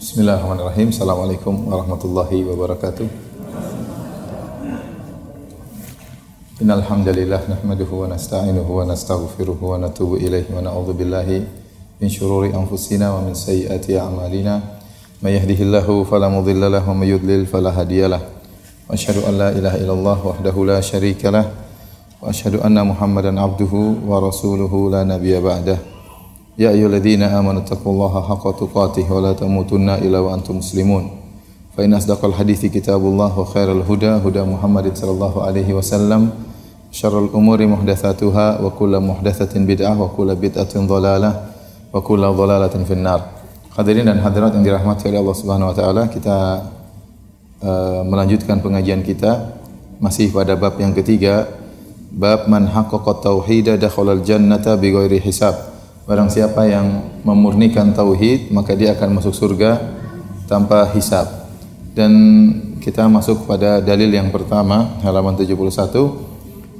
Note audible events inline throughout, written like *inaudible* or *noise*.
Bismillahirrahmanirrahim. Assalamualaikum warahmatullahi wabarakatuh. Innal hamdalillah nahmaduhu wa nasta'inuhu wa nastaghfiruhu wa natubu ilaihi wa na'udzu billahi min shururi anfusina wa min sayyiati a'malina. May yahdihillahu fala mudilla lahu wa may yudlil fala hadiyalah. Wa asyhadu an la ilaha illallah wahdahu la syarika lah wa asyhadu anna Muhammadan abduhu wa rasuluhu la nabiyya ba'dah. Amanu taqullaha haqqa tuqatih wa la tamutunna illa wa antum muslimun. Fa in asdaqal hadithi kitabullah wa khairal huda huda Muhammadin sallallahu alaihi wasallam. Syarrul umuri muhdatsatuha wa kullu muhdatsatin bid'ah wa kullu bid'atin dhalalah wa kullu dhalalatin finnar. Hadirin dan hadirat yang dirahmati oleh Allah Subhanahu wa taala, kita uh, melanjutkan pengajian kita masih pada bab yang ketiga, bab man haqqaqa tauhida dakhala al-jannata bighairi hisab. Barang siapa yang memurnikan tauhid, maka dia akan masuk surga tanpa hisab. Dan kita masuk pada dalil yang pertama, halaman 71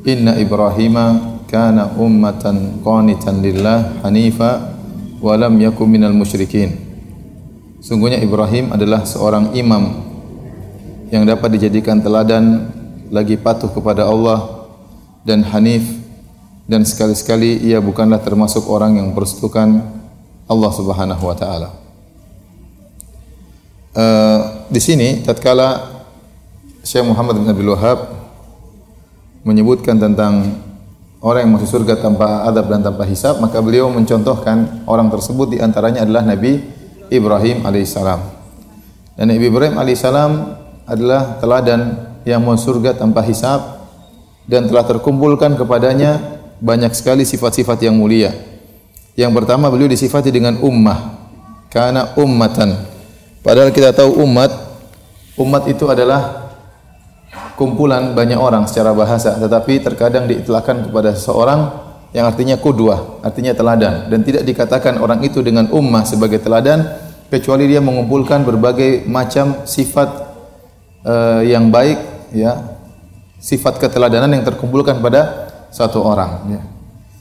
Inna Ibrahima kana ummatan qanitan lillah hanifa wa lam yakun minal musyrikin. Sungguhnya Ibrahim adalah seorang imam yang dapat dijadikan teladan lagi patuh kepada Allah dan hanif dan sekali-sekali ia bukanlah termasuk orang yang persekutukan Allah Subhanahu wa taala. Uh, di sini tatkala Syekh Muhammad bin Abdul Wahab menyebutkan tentang orang yang masuk surga tanpa adab dan tanpa hisab, maka beliau mencontohkan orang tersebut di antaranya adalah Nabi Ibrahim alaihissalam. Dan Nabi Ibrahim alaihissalam adalah teladan yang masuk surga tanpa hisab dan telah terkumpulkan kepadanya banyak sekali sifat-sifat yang mulia. Yang pertama beliau disifati dengan ummah. Karena ummatan. Padahal kita tahu umat, umat itu adalah kumpulan banyak orang secara bahasa, tetapi terkadang diitlakkan kepada seseorang yang artinya kudwah, artinya teladan dan tidak dikatakan orang itu dengan ummah sebagai teladan kecuali dia mengumpulkan berbagai macam sifat uh, yang baik ya sifat keteladanan yang terkumpulkan pada satu orang ya.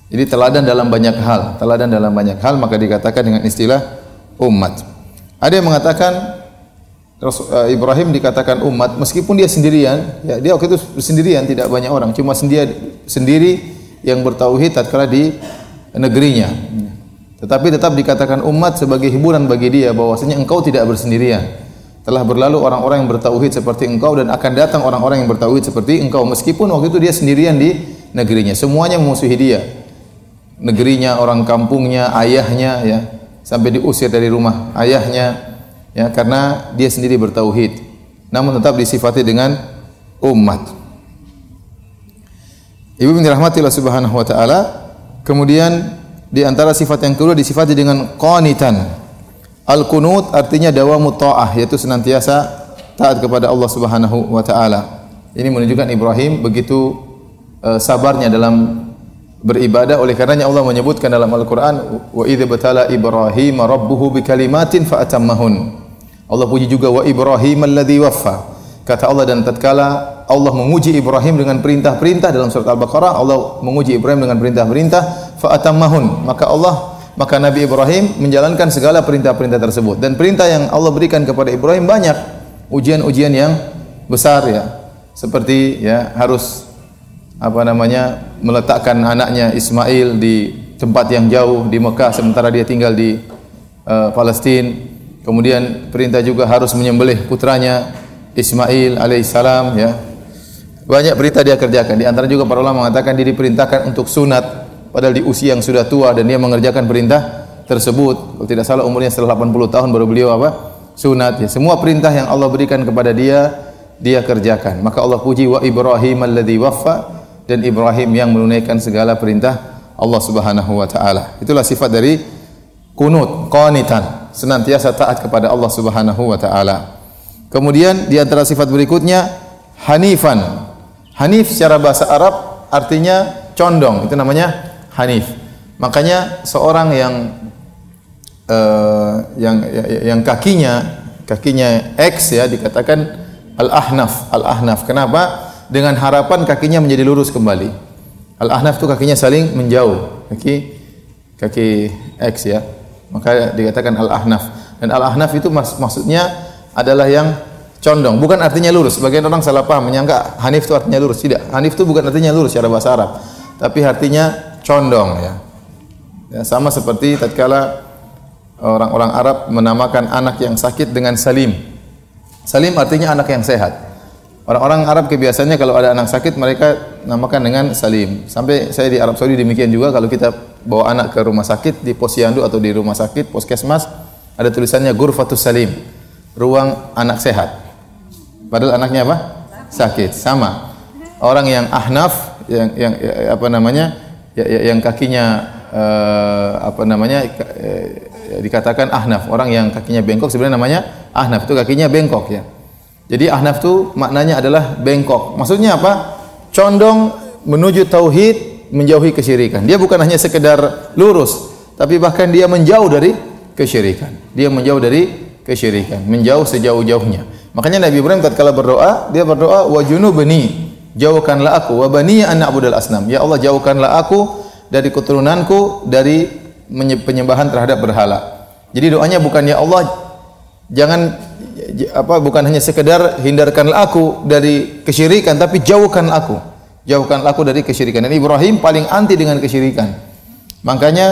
Jadi teladan dalam banyak hal, teladan dalam banyak hal maka dikatakan dengan istilah umat. Ada yang mengatakan Eh, Ibrahim dikatakan umat meskipun dia sendirian, ya dia waktu itu sendirian tidak banyak orang, cuma sendiri sendiri yang bertauhid tatkala di negerinya. Tetapi tetap dikatakan umat sebagai hiburan bagi dia bahwasanya engkau tidak bersendirian. Telah berlalu orang-orang yang bertauhid seperti engkau dan akan datang orang-orang yang bertauhid seperti engkau meskipun waktu itu dia sendirian di negerinya. Semuanya memusuhi dia. Negerinya, orang kampungnya, ayahnya ya, sampai diusir dari rumah ayahnya, ya karena dia sendiri bertauhid. Namun tetap disifati dengan umat. Ibu bin rahmati Allah Subhanahu wa taala. Kemudian di antara sifat yang kedua disifati dengan qanitan. Al kunut artinya dawamu taah yaitu senantiasa taat kepada Allah Subhanahu wa taala. Ini menunjukkan Ibrahim begitu uh, sabarnya dalam beribadah. Oleh karenanya Allah menyebutkan dalam Al-Qur'an wa idza batala Ibrahim rabbuhu bikalimatin fa atammahun Allah puji juga wa Ibrahim alladhi waffa. Kata Allah dan tatkala Allah menguji Ibrahim dengan perintah-perintah dalam surat Al-Baqarah, Allah menguji Ibrahim dengan perintah-perintah, fa atammahun. Maka Allah maka Nabi Ibrahim menjalankan segala perintah-perintah tersebut. Dan perintah yang Allah berikan kepada Ibrahim banyak. Ujian-ujian yang besar ya. Seperti ya harus apa namanya meletakkan anaknya Ismail di tempat yang jauh di Mekah sementara dia tinggal di uh, Palestina Kemudian perintah juga harus menyembelih putranya Ismail alaihissalam ya. Banyak perintah dia kerjakan. Di antara juga para ulama mengatakan dia diperintahkan untuk sunat padahal di usia yang sudah tua dan dia mengerjakan perintah tersebut. Kalau tidak salah umurnya setelah 80 tahun baru beliau apa? Sunat ya. Semua perintah yang Allah berikan kepada dia dia kerjakan. Maka Allah puji wa Ibrahim alladhi waffa dan Ibrahim yang menunaikan segala perintah Allah Subhanahu wa taala. Itulah sifat dari kunut, qanitan senantiasa taat kepada Allah Subhanahu wa taala. Kemudian di antara sifat berikutnya hanifan. Hanif secara bahasa Arab artinya condong, itu namanya hanif. Makanya seorang yang uh, yang yang kakinya kakinya X ya dikatakan al-ahnaf, al-ahnaf. Kenapa? Dengan harapan kakinya menjadi lurus kembali. Al-ahnaf itu kakinya saling menjauh. Kaki kaki X ya Maka dikatakan al-ahnaf. Dan al-ahnaf itu mas maksudnya adalah yang condong, bukan artinya lurus. Sebagian orang salah paham menyangka hanif itu artinya lurus. Tidak, hanif itu bukan artinya lurus secara bahasa Arab, tapi artinya condong ya. ya sama seperti tatkala orang-orang Arab menamakan anak yang sakit dengan Salim. Salim artinya anak yang sehat. Orang-orang Arab kebiasaannya kalau ada anak sakit mereka namakan dengan Salim. Sampai saya di Arab Saudi demikian juga kalau kita bawa anak ke rumah sakit di posyandu atau di rumah sakit puskesmas ada tulisannya Gurfatus Salim, ruang anak sehat. Padahal anaknya apa? Sakit. Sama. Orang yang ahnaf yang yang ya, apa namanya? Ya, ya, yang kakinya uh, apa namanya? Uh, dikatakan ahnaf. Orang yang kakinya bengkok sebenarnya namanya ahnaf itu kakinya bengkok ya. Jadi ahnaf itu maknanya adalah bengkok. Maksudnya apa? Condong menuju tauhid, menjauhi kesyirikan. Dia bukan hanya sekedar lurus, tapi bahkan dia menjauh dari kesyirikan. Dia menjauh dari kesyirikan, menjauh sejauh-jauhnya. Makanya Nabi Ibrahim tatkala berdoa, dia berdoa wa junubni, jauhkanlah aku wa bani an asnam. Ya Allah, jauhkanlah aku dari keturunanku dari penyembahan terhadap berhala. Jadi doanya bukan ya Allah jangan apa bukan hanya sekedar hindarkanlah aku dari kesyirikan tapi jauhkan aku. Jauhkan aku dari kesyirikan. Dan Ibrahim paling anti dengan kesyirikan. Makanya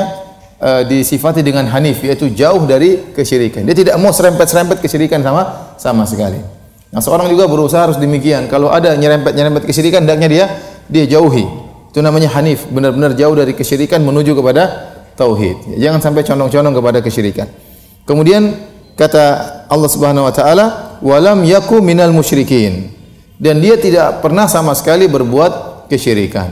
uh, disifati dengan hanif yaitu jauh dari kesyirikan. Dia tidak mau serempet-serempet kesyirikan sama sama sekali. Nah seorang juga berusaha harus demikian. Kalau ada nyerempet-nyerempet kesyirikan hendaknya dia dia jauhi. Itu namanya hanif. Benar-benar jauh dari kesyirikan menuju kepada tauhid. Jangan sampai condong-condong kepada kesyirikan. Kemudian kata Allah Subhanahu wa taala walam yaku minal musyrikin dan dia tidak pernah sama sekali berbuat kesyirikan.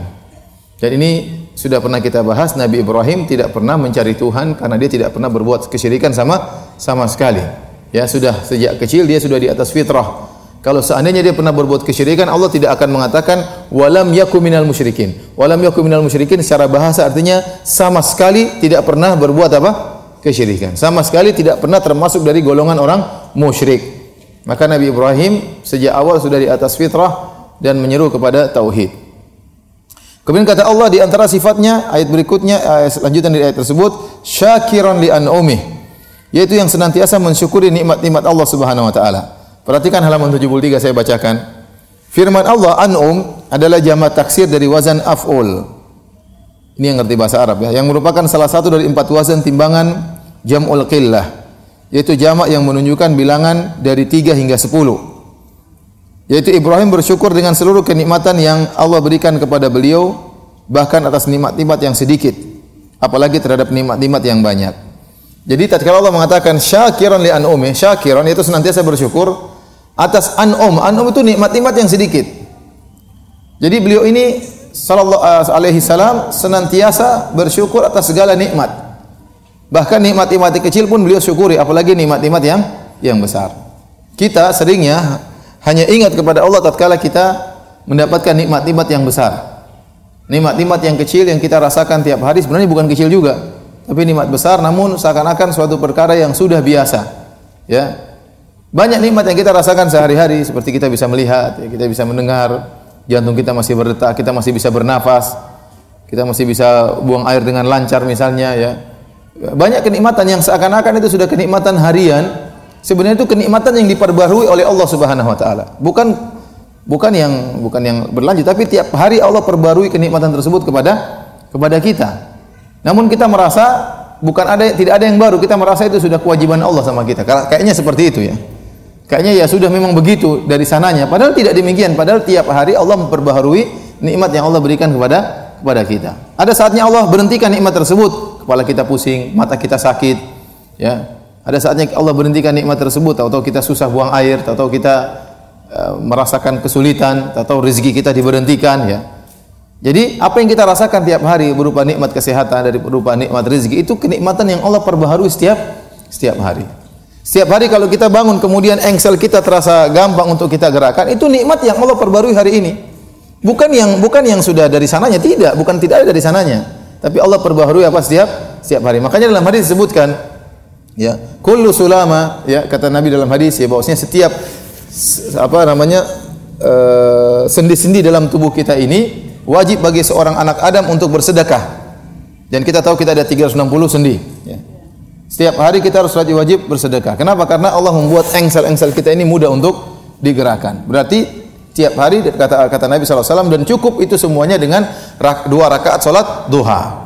Dan ini sudah pernah kita bahas Nabi Ibrahim tidak pernah mencari Tuhan karena dia tidak pernah berbuat kesyirikan sama sama sekali. Ya, sudah sejak kecil dia sudah di atas fitrah. Kalau seandainya dia pernah berbuat kesyirikan, Allah tidak akan mengatakan walam yaku minal musyrikin. Walam yaku minal musyrikin secara bahasa artinya sama sekali tidak pernah berbuat apa? Kesyirikan. Sama sekali tidak pernah termasuk dari golongan orang musyrik. Maka Nabi Ibrahim sejak awal sudah di atas fitrah dan menyeru kepada tauhid. Kemudian kata Allah di antara sifatnya ayat berikutnya ayat lanjutan dari ayat tersebut syakiran li an'umih yaitu yang senantiasa mensyukuri nikmat-nikmat Allah Subhanahu wa taala. Perhatikan halaman 73 saya bacakan. Firman Allah an'um adalah jamak taksir dari wazan af'ul. Ini yang ngerti bahasa Arab ya, yang merupakan salah satu dari empat wazan timbangan jam'ul qillah yaitu jamak yang menunjukkan bilangan dari 3 hingga 10 yaitu Ibrahim bersyukur dengan seluruh kenikmatan yang Allah berikan kepada beliau bahkan atas nikmat-nikmat yang sedikit apalagi terhadap nikmat-nikmat yang banyak. Jadi tatkala Allah mengatakan syakiran li an'umi syakiran itu senantiasa bersyukur atas an'um. An'um itu nikmat-nikmat yang sedikit. Jadi beliau ini sallallahu alaihi salam senantiasa bersyukur atas segala nikmat Bahkan nikmat-nikmat kecil pun beliau syukuri, apalagi nikmat-nikmat yang yang besar. Kita seringnya hanya ingat kepada Allah tatkala kita mendapatkan nikmat-nikmat yang besar. Nikmat-nikmat yang kecil yang kita rasakan tiap hari sebenarnya bukan kecil juga, tapi nikmat besar namun seakan-akan suatu perkara yang sudah biasa. Ya. Banyak nikmat yang kita rasakan sehari-hari seperti kita bisa melihat, ya, kita bisa mendengar, jantung kita masih berdetak, kita masih bisa bernafas, kita masih bisa buang air dengan lancar misalnya ya banyak kenikmatan yang seakan-akan itu sudah kenikmatan harian, sebenarnya itu kenikmatan yang diperbarui oleh Allah Subhanahu wa taala. Bukan bukan yang bukan yang berlanjut, tapi tiap hari Allah perbarui kenikmatan tersebut kepada kepada kita. Namun kita merasa bukan ada tidak ada yang baru, kita merasa itu sudah kewajiban Allah sama kita. Kayaknya seperti itu ya. Kayaknya ya sudah memang begitu dari sananya. Padahal tidak demikian. Padahal tiap hari Allah memperbaharui nikmat yang Allah berikan kepada kepada kita. Ada saatnya Allah berhentikan nikmat tersebut kepala kita pusing, mata kita sakit, ya. Ada saatnya Allah berhentikan nikmat tersebut, atau kita susah buang air, atau kita uh, merasakan kesulitan, atau rezeki kita diberhentikan, ya. Jadi apa yang kita rasakan tiap hari berupa nikmat kesehatan dari berupa nikmat rezeki itu kenikmatan yang Allah perbaharui setiap setiap hari. Setiap hari kalau kita bangun kemudian engsel kita terasa gampang untuk kita gerakan, itu nikmat yang Allah perbarui hari ini. Bukan yang bukan yang sudah dari sananya, tidak, bukan tidak ada dari sananya. Tapi Allah perbaharui apa setiap setiap hari. Makanya dalam hadis disebutkan ya, kullu sulama ya kata Nabi dalam hadis ya bahwasanya setiap apa namanya eh, sendi-sendi uh, dalam tubuh kita ini wajib bagi seorang anak Adam untuk bersedekah. Dan kita tahu kita ada 360 sendi ya. Setiap hari kita harus wajib bersedekah. Kenapa? Karena Allah membuat engsel-engsel kita ini mudah untuk digerakkan. Berarti tiap hari kata kata Nabi SAW dan cukup itu semuanya dengan dua rakaat sholat duha.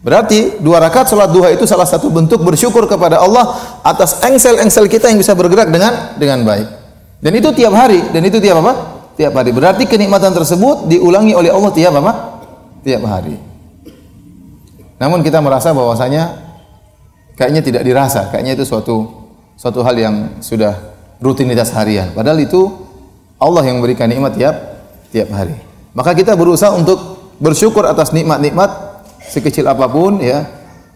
Berarti dua rakaat sholat duha itu salah satu bentuk bersyukur kepada Allah atas engsel-engsel kita yang bisa bergerak dengan dengan baik. Dan itu tiap hari. Dan itu tiap apa? Tiap hari. Berarti kenikmatan tersebut diulangi oleh Allah tiap apa? Tiap hari. Namun kita merasa bahwasanya kayaknya tidak dirasa, kayaknya itu suatu suatu hal yang sudah rutinitas harian. Padahal itu Allah yang memberikan nikmat tiap tiap hari. Maka kita berusaha untuk bersyukur atas nikmat-nikmat sekecil apa pun ya.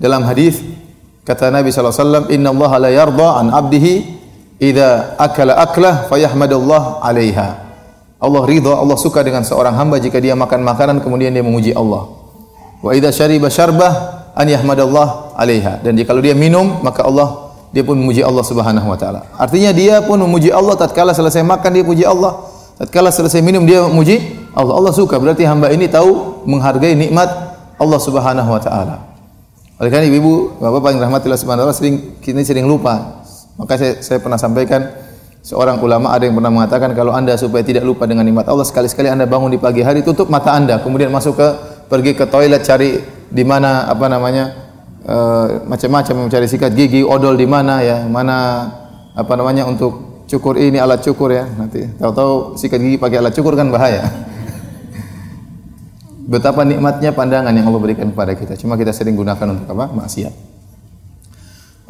Dalam hadis kata Nabi sallallahu alaihi wasallam, "Inna Allah la yarda an 'abdihi idza akala aklah fayahmadallah 'alaiha." Allah ridha, Allah suka dengan seorang hamba jika dia makan makanan kemudian dia memuji Allah. Wa idza syariba syarbah an yahmadallah alaiha dan jika dia minum maka Allah dia pun memuji Allah Subhanahu wa taala. Artinya dia pun memuji Allah tatkala selesai makan dia puji Allah, tatkala selesai minum dia memuji Allah. Allah suka berarti hamba ini tahu menghargai nikmat Allah Subhanahu wa taala. Oleh karena ibu, bapak paling rahmatillah subhanahu wa taala sering kini sering lupa. Maka saya, saya pernah sampaikan seorang ulama ada yang pernah mengatakan kalau Anda supaya tidak lupa dengan nikmat Allah sekali-sekali Anda bangun di pagi hari tutup mata Anda kemudian masuk ke pergi ke toilet cari di mana apa namanya uh, macam-macam mencari sikat gigi, odol di mana ya, mana apa namanya untuk cukur ini alat cukur ya. Nanti tahu-tahu sikat gigi pakai alat cukur kan bahaya. *laughs* Betapa nikmatnya pandangan yang Allah berikan kepada kita. Cuma kita sering gunakan untuk apa? Maksiat.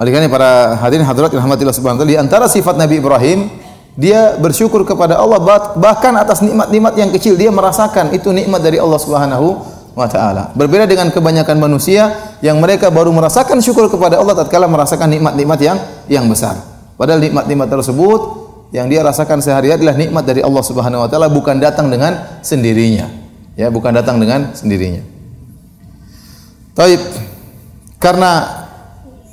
Oleh karena para hadirin hadirat rahmatillah subhanahu wa taala di antara sifat Nabi Ibrahim dia bersyukur kepada Allah bahkan atas nikmat-nikmat yang kecil dia merasakan itu nikmat dari Allah Subhanahu wa taala. Berbeda dengan kebanyakan manusia yang mereka baru merasakan syukur kepada Allah tatkala merasakan nikmat-nikmat yang yang besar. Padahal nikmat-nikmat tersebut yang dia rasakan sehari-hari adalah nikmat dari Allah Subhanahu wa taala bukan datang dengan sendirinya. Ya, bukan datang dengan sendirinya. Taib. Karena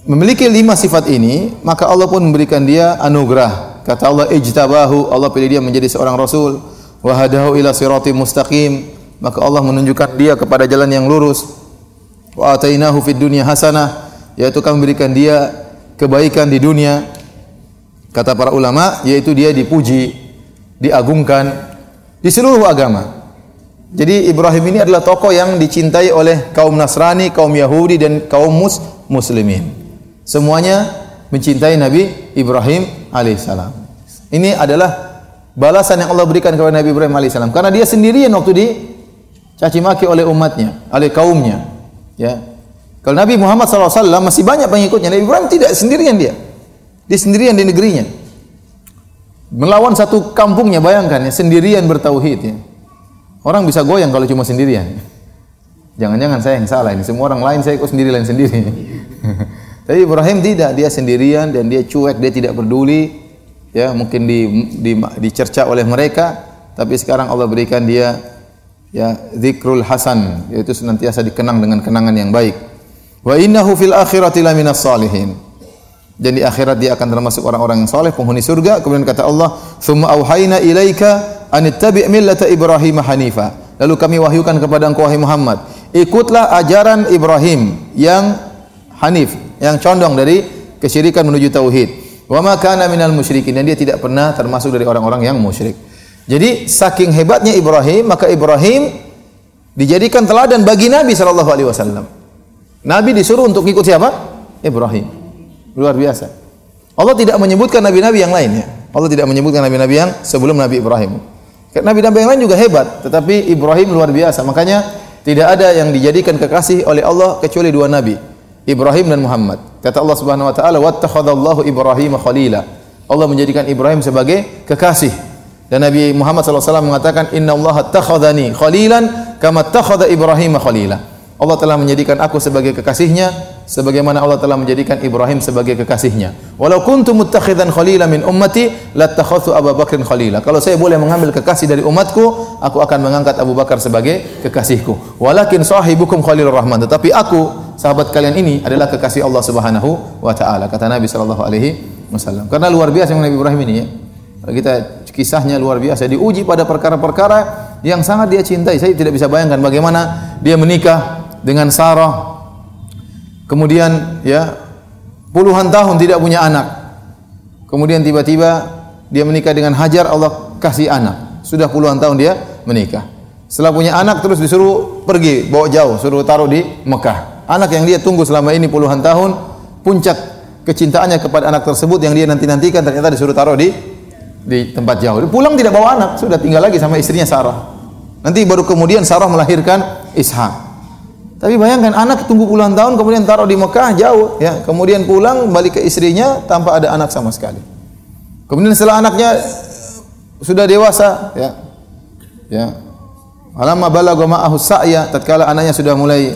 memiliki lima sifat ini, maka Allah pun memberikan dia anugerah. Kata Allah, "Ijtabahu", Allah pilih dia menjadi seorang rasul, wa hadahu ila siratim mustaqim maka Allah menunjukkan dia kepada jalan yang lurus. Wa atainahu fid dunya hasanah, yaitu kami berikan dia kebaikan di dunia. Kata para ulama, yaitu dia dipuji, diagungkan di seluruh agama. Jadi Ibrahim ini adalah tokoh yang dicintai oleh kaum Nasrani, kaum Yahudi dan kaum mus muslimin. Semuanya mencintai Nabi Ibrahim alaihissalam. Ini adalah balasan yang Allah berikan kepada Nabi Ibrahim alaihissalam karena dia sendirian waktu di caci maki oleh umatnya, oleh kaumnya. Ya. Kalau Nabi Muhammad SAW masih banyak pengikutnya, Nabi Ibrahim tidak sendirian dia. Dia sendirian di negerinya. Melawan satu kampungnya, bayangkan ya, sendirian bertauhid ya. Orang bisa goyang kalau cuma sendirian. Jangan-jangan saya yang salah ini. Semua orang lain saya ikut sendiri lain sendiri. *laughs* Tapi Ibrahim tidak, dia sendirian dan dia cuek, dia tidak peduli. Ya, mungkin di, di dicerca oleh mereka, tapi sekarang Allah berikan dia ya zikrul hasan yaitu senantiasa dikenang dengan kenangan yang baik. Wa innahu fil akhirati laminas salihin. Dan di akhirat dia akan termasuk orang-orang yang saleh penghuni surga. Kemudian kata Allah thumma auhayna ilaika an ittabi' millata ibrahim hanifa. Lalu kami wahyukan kepada engkau wahai Muhammad ikutlah ajaran Ibrahim yang hanif yang condong dari kesyirikan menuju tauhid. Wa ma kana minal musyrikin. Dan dia tidak pernah termasuk dari orang-orang yang musyrik jadi saking hebatnya Ibrahim, maka Ibrahim dijadikan teladan bagi Nabi sallallahu alaihi wasallam. Nabi disuruh untuk ikut siapa? Ibrahim. Luar biasa. Allah tidak menyebutkan nabi-nabi yang lain ya. Allah tidak menyebutkan nabi-nabi yang sebelum Nabi Ibrahim. Nabi-nabi yang lain juga hebat, tetapi Ibrahim luar biasa. Makanya tidak ada yang dijadikan kekasih oleh Allah kecuali dua nabi, Ibrahim dan Muhammad. Kata Allah Subhanahu wa taala, "Wattakhadallahu Ibrahim khalila." Allah menjadikan Ibrahim sebagai kekasih. Dan Nabi Muhammad SAW mengatakan, Inna Allah takhadhani khalilan kama takhadha Ibrahim khalila. Allah telah menjadikan aku sebagai kekasihnya, sebagaimana Allah telah menjadikan Ibrahim sebagai kekasihnya. Walau kuntu muttakhidan khalila min ummati, lattakhadhu Abu Bakrin khalila. Kalau saya boleh mengambil kekasih dari umatku, aku akan mengangkat Abu Bakar sebagai kekasihku. Walakin sahibukum khalilur rahman. Tetapi aku, sahabat kalian ini adalah kekasih Allah Subhanahu wa taala. Kata Nabi sallallahu alaihi wasallam. Karena luar biasa Nabi Ibrahim ini ya. Kita kisahnya luar biasa diuji pada perkara-perkara yang sangat dia cintai. Saya tidak bisa bayangkan bagaimana dia menikah dengan Sarah. Kemudian ya puluhan tahun tidak punya anak. Kemudian tiba-tiba dia menikah dengan Hajar, Allah kasih anak. Sudah puluhan tahun dia menikah. Setelah punya anak terus disuruh pergi, bawa jauh, suruh taruh di Mekah. Anak yang dia tunggu selama ini puluhan tahun, puncak kecintaannya kepada anak tersebut yang dia nanti-nantikan ternyata disuruh taruh di di tempat jauh. Pulang tidak bawa anak, sudah tinggal lagi sama istrinya Sarah. Nanti baru kemudian Sarah melahirkan Ishak. Tapi bayangkan anak tunggu puluhan tahun kemudian taruh di Mekah jauh ya, kemudian pulang balik ke istrinya tanpa ada anak sama sekali. Kemudian setelah anaknya sudah dewasa ya. Ya. Alamma balagha ma'ahu sa'ya tatkala anaknya sudah mulai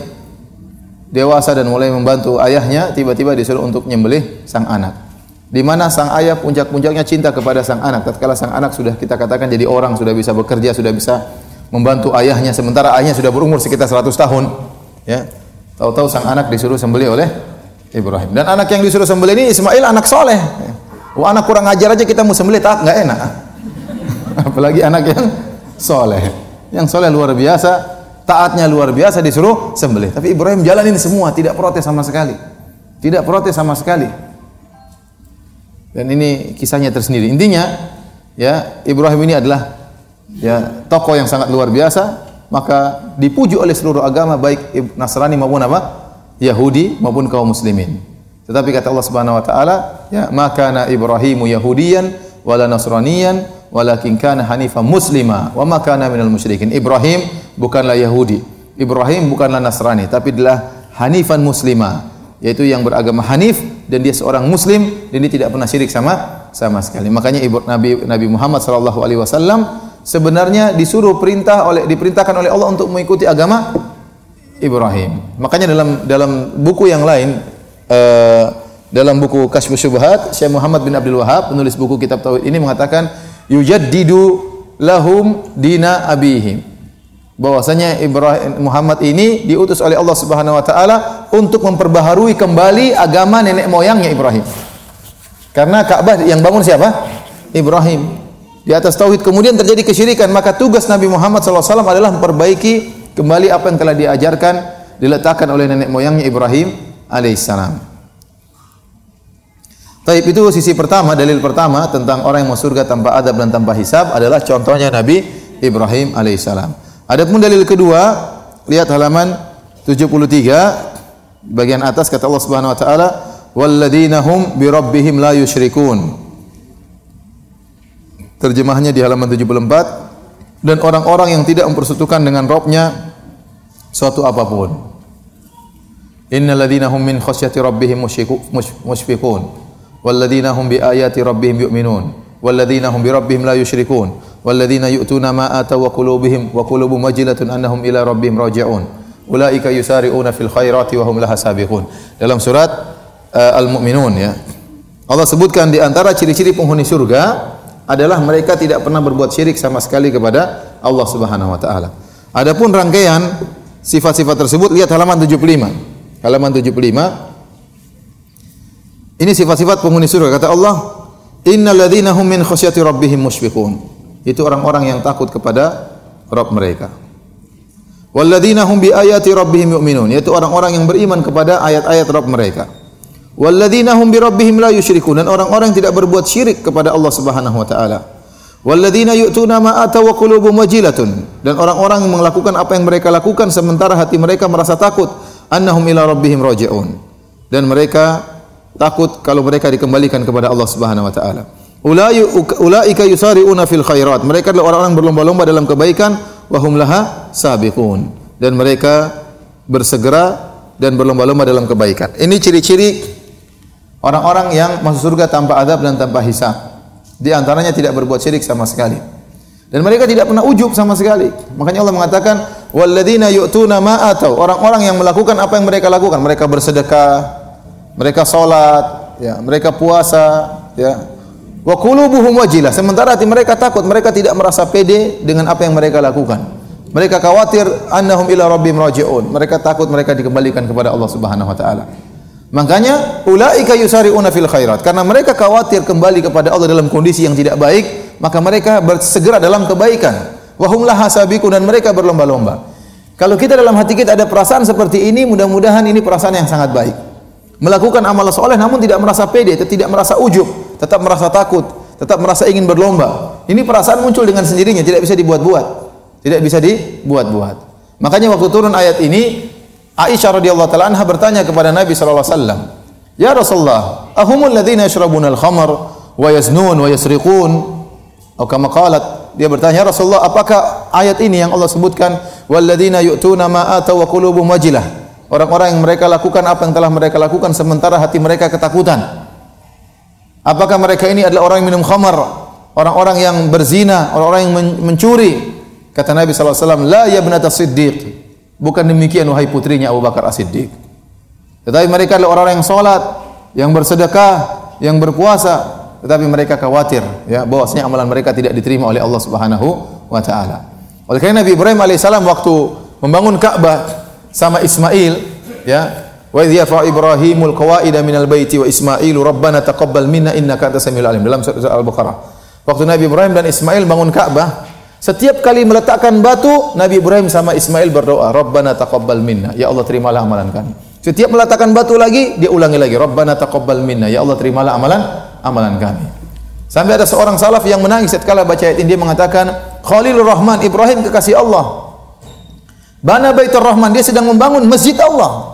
dewasa dan mulai membantu ayahnya tiba-tiba disuruh untuk nyembelih sang anak. Di mana sang ayah puncak-puncaknya cinta kepada sang anak tatkala sang anak sudah kita katakan jadi orang sudah bisa bekerja sudah bisa membantu ayahnya sementara ayahnya sudah berumur sekitar 100 tahun Ya. Tahu-tahu sang anak disuruh sembelih oleh Ibrahim. Dan anak yang disuruh sembelih ini Ismail anak soleh. Wah anak kurang ajar aja kita mau sembelih tak nggak enak. *laughs* Apalagi anak yang soleh. Yang soleh luar biasa, taatnya luar biasa disuruh sembelih. Tapi Ibrahim jalanin semua, tidak protes sama sekali. Tidak protes sama sekali. Dan ini kisahnya tersendiri. Intinya, ya Ibrahim ini adalah ya tokoh yang sangat luar biasa maka dipuji oleh seluruh agama baik Nasrani maupun apa? Yahudi maupun kaum muslimin. Tetapi kata Allah Subhanahu wa taala, ya maka na Ibrahimu Yahudiyan wala Nasraniyan walakin kana hanifan muslima wa ma kana minal musyrikin. Ibrahim bukanlah Yahudi. Ibrahim bukanlah Nasrani, tapi adalah hanifan muslima, yaitu yang beragama Hanif dan dia seorang muslim dan dia tidak pernah syirik sama sama sekali. Makanya Nabi Nabi Muhammad sallallahu alaihi wasallam sebenarnya disuruh perintah oleh diperintahkan oleh Allah untuk mengikuti agama Ibrahim. Makanya dalam dalam buku yang lain uh, dalam buku Kasyfus Syubhat Syekh Muhammad bin Abdul Wahab penulis buku kitab tauhid ini mengatakan yujaddidu lahum dina abihim bahwasanya Ibrahim Muhammad ini diutus oleh Allah Subhanahu wa taala untuk memperbaharui kembali agama nenek moyangnya Ibrahim. Karena Ka'bah yang bangun siapa? Ibrahim di atas tauhid kemudian terjadi kesyirikan maka tugas Nabi Muhammad SAW adalah memperbaiki kembali apa yang telah diajarkan diletakkan oleh nenek moyangnya Ibrahim alaihissalam. Taib itu sisi pertama, dalil pertama tentang orang yang masuk surga tanpa adab dan tanpa hisab adalah contohnya Nabi Ibrahim alaihissalam. Adapun dalil kedua, lihat halaman 73 bagian atas kata Allah Subhanahu wa taala, "Walladzina hum bi rabbihim la yusyrikun." Terjemahnya di halaman 74 dan orang-orang yang tidak mempersekutukan dengan Robnya suatu apa pun. Innal ladzina hum min khasyati rabbihim musyfiqun wal ladzina hum bi ayati rabbihim yu'minun wal ladzina hum bi rabbihim la yusyrikun wal ladzina yu'tuna ma ataw wa qulubuhum wa qulubuhum wajilatun annahum ila rabbihim raji'un ulaika yusari'una fil khairati wa hum laha sabiqun dalam surat uh, al-mu'minun ya Allah sebutkan di antara ciri-ciri penghuni surga adalah mereka tidak pernah berbuat syirik sama sekali kepada Allah Subhanahu wa taala. Adapun rangkaian sifat-sifat tersebut lihat halaman 75. Halaman 75 ini sifat-sifat penghuni surga kata Allah, "Innal ladzina hum min khasyati rabbihim musyfiqun." Itu orang-orang yang takut kepada Rabb mereka. Walladzina hum bi ayati rabbihim yu'minun, yaitu orang-orang yang beriman kepada ayat-ayat Rabb mereka. Walladzina hum bi rabbihim la yusyrikun dan orang-orang yang tidak berbuat syirik kepada Allah Subhanahu wa taala. Walladzina yu'tuna ma ataw wa qulubuhum wajilatun dan orang-orang yang melakukan apa yang mereka lakukan sementara hati mereka merasa takut annahum ila rabbihim raji'un. Dan mereka takut kalau mereka dikembalikan kepada Allah Subhanahu wa taala. Ulaika yusari'una fil khairat. Mereka adalah orang-orang berlomba-lomba dalam kebaikan wa hum laha sabiqun. Dan mereka bersegera dan berlomba-lomba dalam kebaikan. Ini ciri-ciri Orang-orang yang masuk surga tanpa adab dan tanpa hisab. Di antaranya tidak berbuat syirik sama sekali. Dan mereka tidak pernah ujub sama sekali. Makanya Allah mengatakan, "Walladzina yu'tuna ma atau." Orang-orang yang melakukan apa yang mereka lakukan, mereka bersedekah, mereka salat, ya, mereka puasa, ya. Wa qulubuhum wajilah. Sementara hati mereka takut, mereka tidak merasa pede dengan apa yang mereka lakukan. Mereka khawatir annahum ila rabbihim raji'un. Mereka takut mereka dikembalikan kepada Allah Subhanahu wa taala. Makanya ulaika yusari'una fil khairat karena mereka khawatir kembali kepada Allah dalam kondisi yang tidak baik, maka mereka bersegera dalam kebaikan. Wa hum dan mereka berlomba-lomba. Kalau kita dalam hati kita ada perasaan seperti ini, mudah-mudahan ini perasaan yang sangat baik. Melakukan amal soleh namun tidak merasa pede, tidak merasa ujub, tetap merasa takut, tetap merasa ingin berlomba. Ini perasaan muncul dengan sendirinya, tidak bisa dibuat-buat. Tidak bisa dibuat-buat. Makanya waktu turun ayat ini, Aisyah radhiyallahu taala anha bertanya kepada Nabi sallallahu alaihi wasallam, "Ya Rasulullah, ahumul ladzina yashrabuna al-khamr wa yaznun wa yasriqun?" Atau kama qalat, dia bertanya, "Ya Rasulullah, apakah ayat ini yang Allah sebutkan, walladzina yu'tuna ma atau wa qulubuhum wajilah?" Orang-orang yang mereka lakukan apa yang telah mereka lakukan sementara hati mereka ketakutan. Apakah mereka ini adalah orang yang minum khamar, orang-orang yang berzina, orang-orang yang mencuri? Kata Nabi SAW, La ya benata siddiq. Bukan demikian wahai putrinya Abu Bakar As-Siddiq. Tetapi mereka adalah orang-orang yang solat, yang bersedekah, yang berpuasa. Tetapi mereka khawatir ya bahwasanya amalan mereka tidak diterima oleh Allah Subhanahu wa taala. Oleh karena Nabi Ibrahim alaihissalam waktu membangun Ka'bah sama Ismail ya wa idh yarfa Ibrahimul qawaida minal baiti wa Ismailu rabbana taqabbal minna innaka antas samiul alim. Dalam surah Al-Baqarah. Waktu Nabi Ibrahim dan Ismail bangun Ka'bah setiap kali meletakkan batu Nabi Ibrahim sama Ismail berdoa rabbana taqabbal minna. Ya Allah terimalah amalan kami. Setiap meletakkan batu lagi dia ulangi lagi rabbana taqabbal minna. Ya Allah terimalah amalan amalan kami. Sampai ada seorang salaf yang menangis setelah baca ayat ini dia mengatakan Khalilur Rahman Ibrahim kekasih Allah. Bana Baitur Rahman, dia sedang membangun masjid Allah.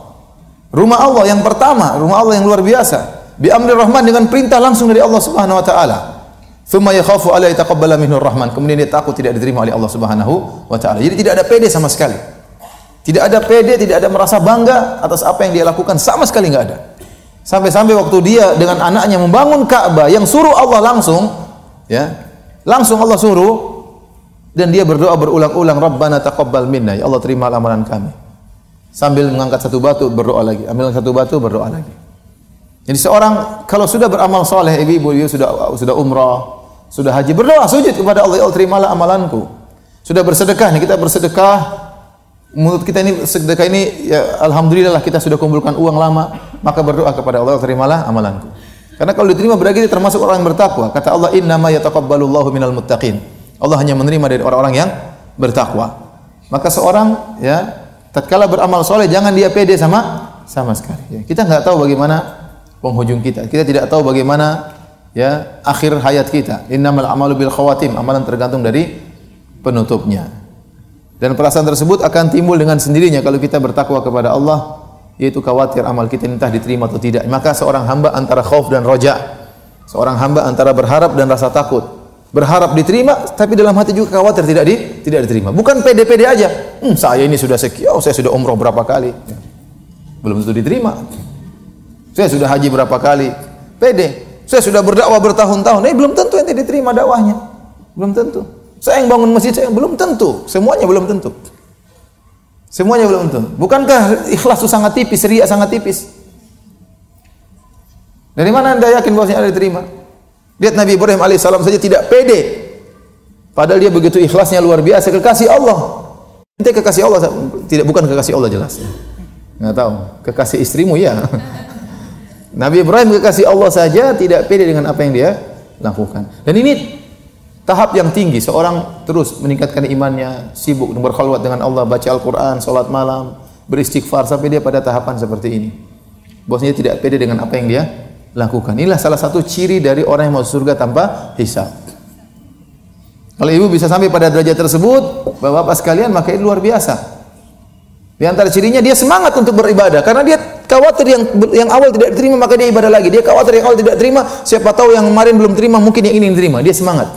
Rumah Allah yang pertama, rumah Allah yang luar biasa. Bi amri Rahman dengan perintah langsung dari Allah Subhanahu wa taala. Thumma yakhafu minhu Rahman. Kemudian dia takut tidak diterima oleh Allah Subhanahu wa taala. Jadi tidak ada pede sama sekali. Tidak ada pede, tidak ada merasa bangga atas apa yang dia lakukan sama sekali enggak ada. Sampai-sampai waktu dia dengan anaknya membangun Ka'bah yang suruh Allah langsung, ya. Langsung Allah suruh, dan dia berdoa berulang-ulang Rabbana taqabbal minna ya Allah terima amalan kami sambil mengangkat satu batu berdoa lagi. Ambil satu batu berdoa lagi. Jadi seorang kalau sudah beramal soleh ibu-ibu sudah sudah umrah sudah haji berdoa sujud kepada Allah ya Allah terimalah amalanku. Sudah bersedekah nih kita bersedekah. Menurut kita ini sedekah ini ya alhamdulillah kita sudah kumpulkan uang lama. Maka berdoa kepada Allah terimalah amalanku. Karena kalau diterima berarti termasuk orang yang bertakwa. Kata Allah inna ma yataqabbalullahu minal muttaqin. Allah hanya menerima dari orang-orang yang bertakwa. Maka seorang ya tatkala beramal soleh jangan dia pede sama sama sekali. Ya, kita nggak tahu bagaimana penghujung kita. Kita tidak tahu bagaimana ya akhir hayat kita. Innamal amalu bil khawatim. Amalan tergantung dari penutupnya. Dan perasaan tersebut akan timbul dengan sendirinya kalau kita bertakwa kepada Allah yaitu khawatir amal kita entah diterima atau tidak. Maka seorang hamba antara khauf dan roja. Seorang hamba antara berharap dan rasa takut berharap diterima tapi dalam hati juga khawatir tidak di tidak diterima. Bukan pede-pede aja. Hmm, saya ini sudah sekian oh, saya sudah umroh berapa kali? Belum tentu diterima. Saya sudah haji berapa kali? Pede saya sudah berdakwah bertahun-tahun. Eh belum tentu ente diterima dakwahnya. Belum tentu. Saya yang bangun masjid saya belum tentu. Semuanya belum tentu. Semuanya belum tentu. Bukankah ikhlas itu sangat tipis riak sangat tipis? Dari mana anda yakin bahwasanya ada diterima Lihat Nabi Ibrahim alaihissalam saja tidak pede. Padahal dia begitu ikhlasnya luar biasa kekasih Allah. Ente kekasih Allah tidak bukan kekasih Allah jelas. Enggak tahu. Kekasih istrimu ya. *laughs* Nabi Ibrahim kekasih Allah saja tidak pede dengan apa yang dia lakukan. Dan ini tahap yang tinggi seorang terus meningkatkan imannya, sibuk berkhulwat dengan Allah, baca Al-Qur'an, salat malam, beristighfar sampai dia pada tahapan seperti ini. Bosnya tidak pede dengan apa yang dia lakukan. Inilah salah satu ciri dari orang yang mau surga tanpa hisab. Kalau ibu bisa sampai pada derajat tersebut, bapak-bapak sekalian, maka itu luar biasa. Di antara cirinya dia semangat untuk beribadah karena dia khawatir yang yang awal tidak diterima maka dia ibadah lagi. Dia khawatir yang awal tidak terima, siapa tahu yang kemarin belum terima mungkin yang ini diterima. Dia semangat.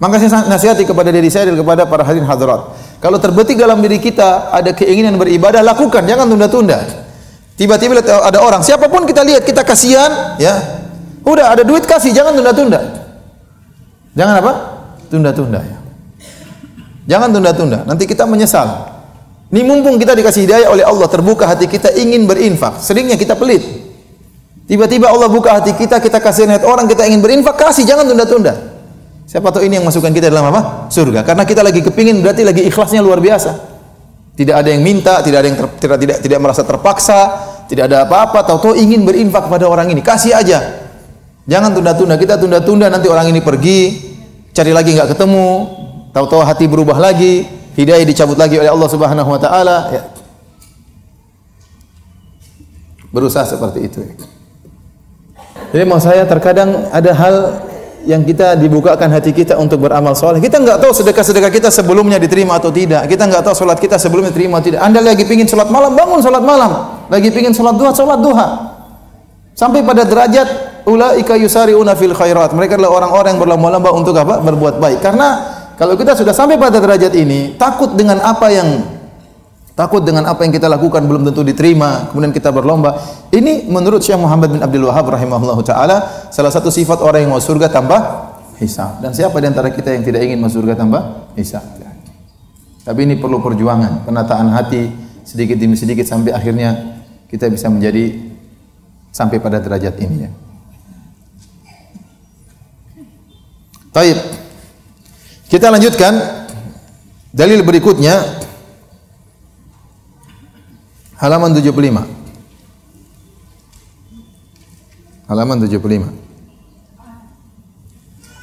Maka saya nasihati kepada diri saya dan kepada para hadirin hadirat. Kalau terbetik dalam diri kita ada keinginan beribadah, lakukan, jangan tunda-tunda. Tiba-tiba ada orang, siapa pun kita lihat kita kasihan, ya. Udah ada duit kasih, jangan tunda-tunda. Jangan apa? Tunda-tunda ya. Jangan tunda-tunda, nanti kita menyesal. Ini mumpung kita dikasih hidayah oleh Allah, terbuka hati kita ingin berinfak. Seringnya kita pelit. Tiba-tiba Allah buka hati kita, kita kasih hati orang, kita ingin berinfak, kasih, jangan tunda-tunda. Siapa tahu ini yang masukkan kita dalam apa? Surga. Karena kita lagi kepingin berarti lagi ikhlasnya luar biasa. Tidak ada yang minta, tidak ada yang ter, tidak, tidak tidak merasa terpaksa, tidak ada apa-apa, tahu-tahu ingin berinfak kepada orang ini, kasih aja. Jangan tunda-tunda, kita tunda-tunda nanti orang ini pergi, cari lagi nggak ketemu, tahu-tahu hati berubah lagi, hidayah dicabut lagi oleh Allah Subhanahu wa taala, ya. berusaha seperti itu. Jadi mau saya terkadang ada hal yang kita dibukakan hati kita untuk beramal soleh. Kita nggak tahu sedekah-sedekah kita sebelumnya diterima atau tidak. Kita nggak tahu sholat kita sebelumnya diterima atau tidak. Anda lagi pingin sholat malam, bangun sholat malam. Lagi pingin sholat duha, sholat duha. Sampai pada derajat ulaika yusari'una fil khairat. Mereka adalah orang-orang yang berlomba-lomba untuk apa? Berbuat baik. Karena kalau kita sudah sampai pada derajat ini, takut dengan apa yang Takut dengan apa yang kita lakukan belum tentu diterima, kemudian kita berlomba. Ini menurut Syekh Muhammad bin Abdul Wahab rahimahullahu taala salah satu sifat orang yang mau surga tanpa hisab. Dan siapa di antara kita yang tidak ingin masuk surga tanpa hisab? Tapi ini perlu perjuangan, penataan hati sedikit demi sedikit sampai akhirnya kita bisa menjadi sampai pada derajat ini ya. Taib. Kita lanjutkan dalil berikutnya Halaman 75. Halaman 75.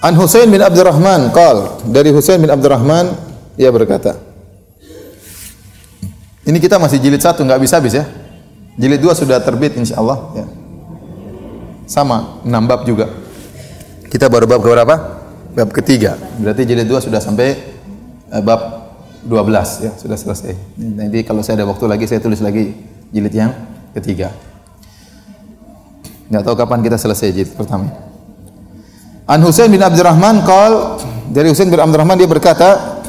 An Husain bin Abdurrahman qal dari Husain bin Abdurrahman ia berkata Ini kita masih jilid satu nggak bisa habis ya. Jilid dua sudah terbit insyaallah ya. Sama enam bab juga. Kita baru bab berapa? Bab ketiga. Berarti jilid dua sudah sampai eh, bab 12 ya sudah selesai. Nanti kalau saya ada waktu lagi saya tulis lagi jilid yang ketiga. Enggak tahu kapan kita selesai jilid pertama. An Husain bin Abdurrahman qal dari Husain bin Abdurrahman dia berkata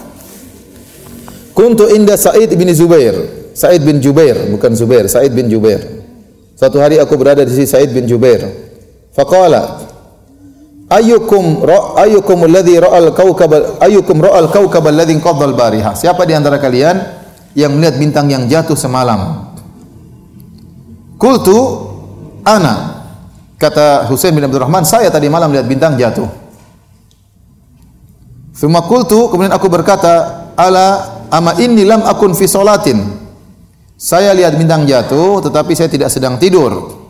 Kuntu inda Sa'id bin Zubair. Sa'id bin Jubair, bukan Zubair, Sa'id bin Jubair. Suatu hari aku berada di sisi Sa'id bin Jubair. Faqala Ayyukum ra ayyukum alladhi ra'al kawkab ayyukum ra'al kawkab alladhi qadal bariha. Siapa di antara kalian yang melihat bintang yang jatuh semalam? Kultu ana. Kata Husain bin Abdurrahman, saya tadi malam lihat bintang jatuh. Thumma kultu, kemudian aku berkata, ala ama inni lam akun fi salatin. Saya lihat bintang jatuh, tetapi saya tidak sedang tidur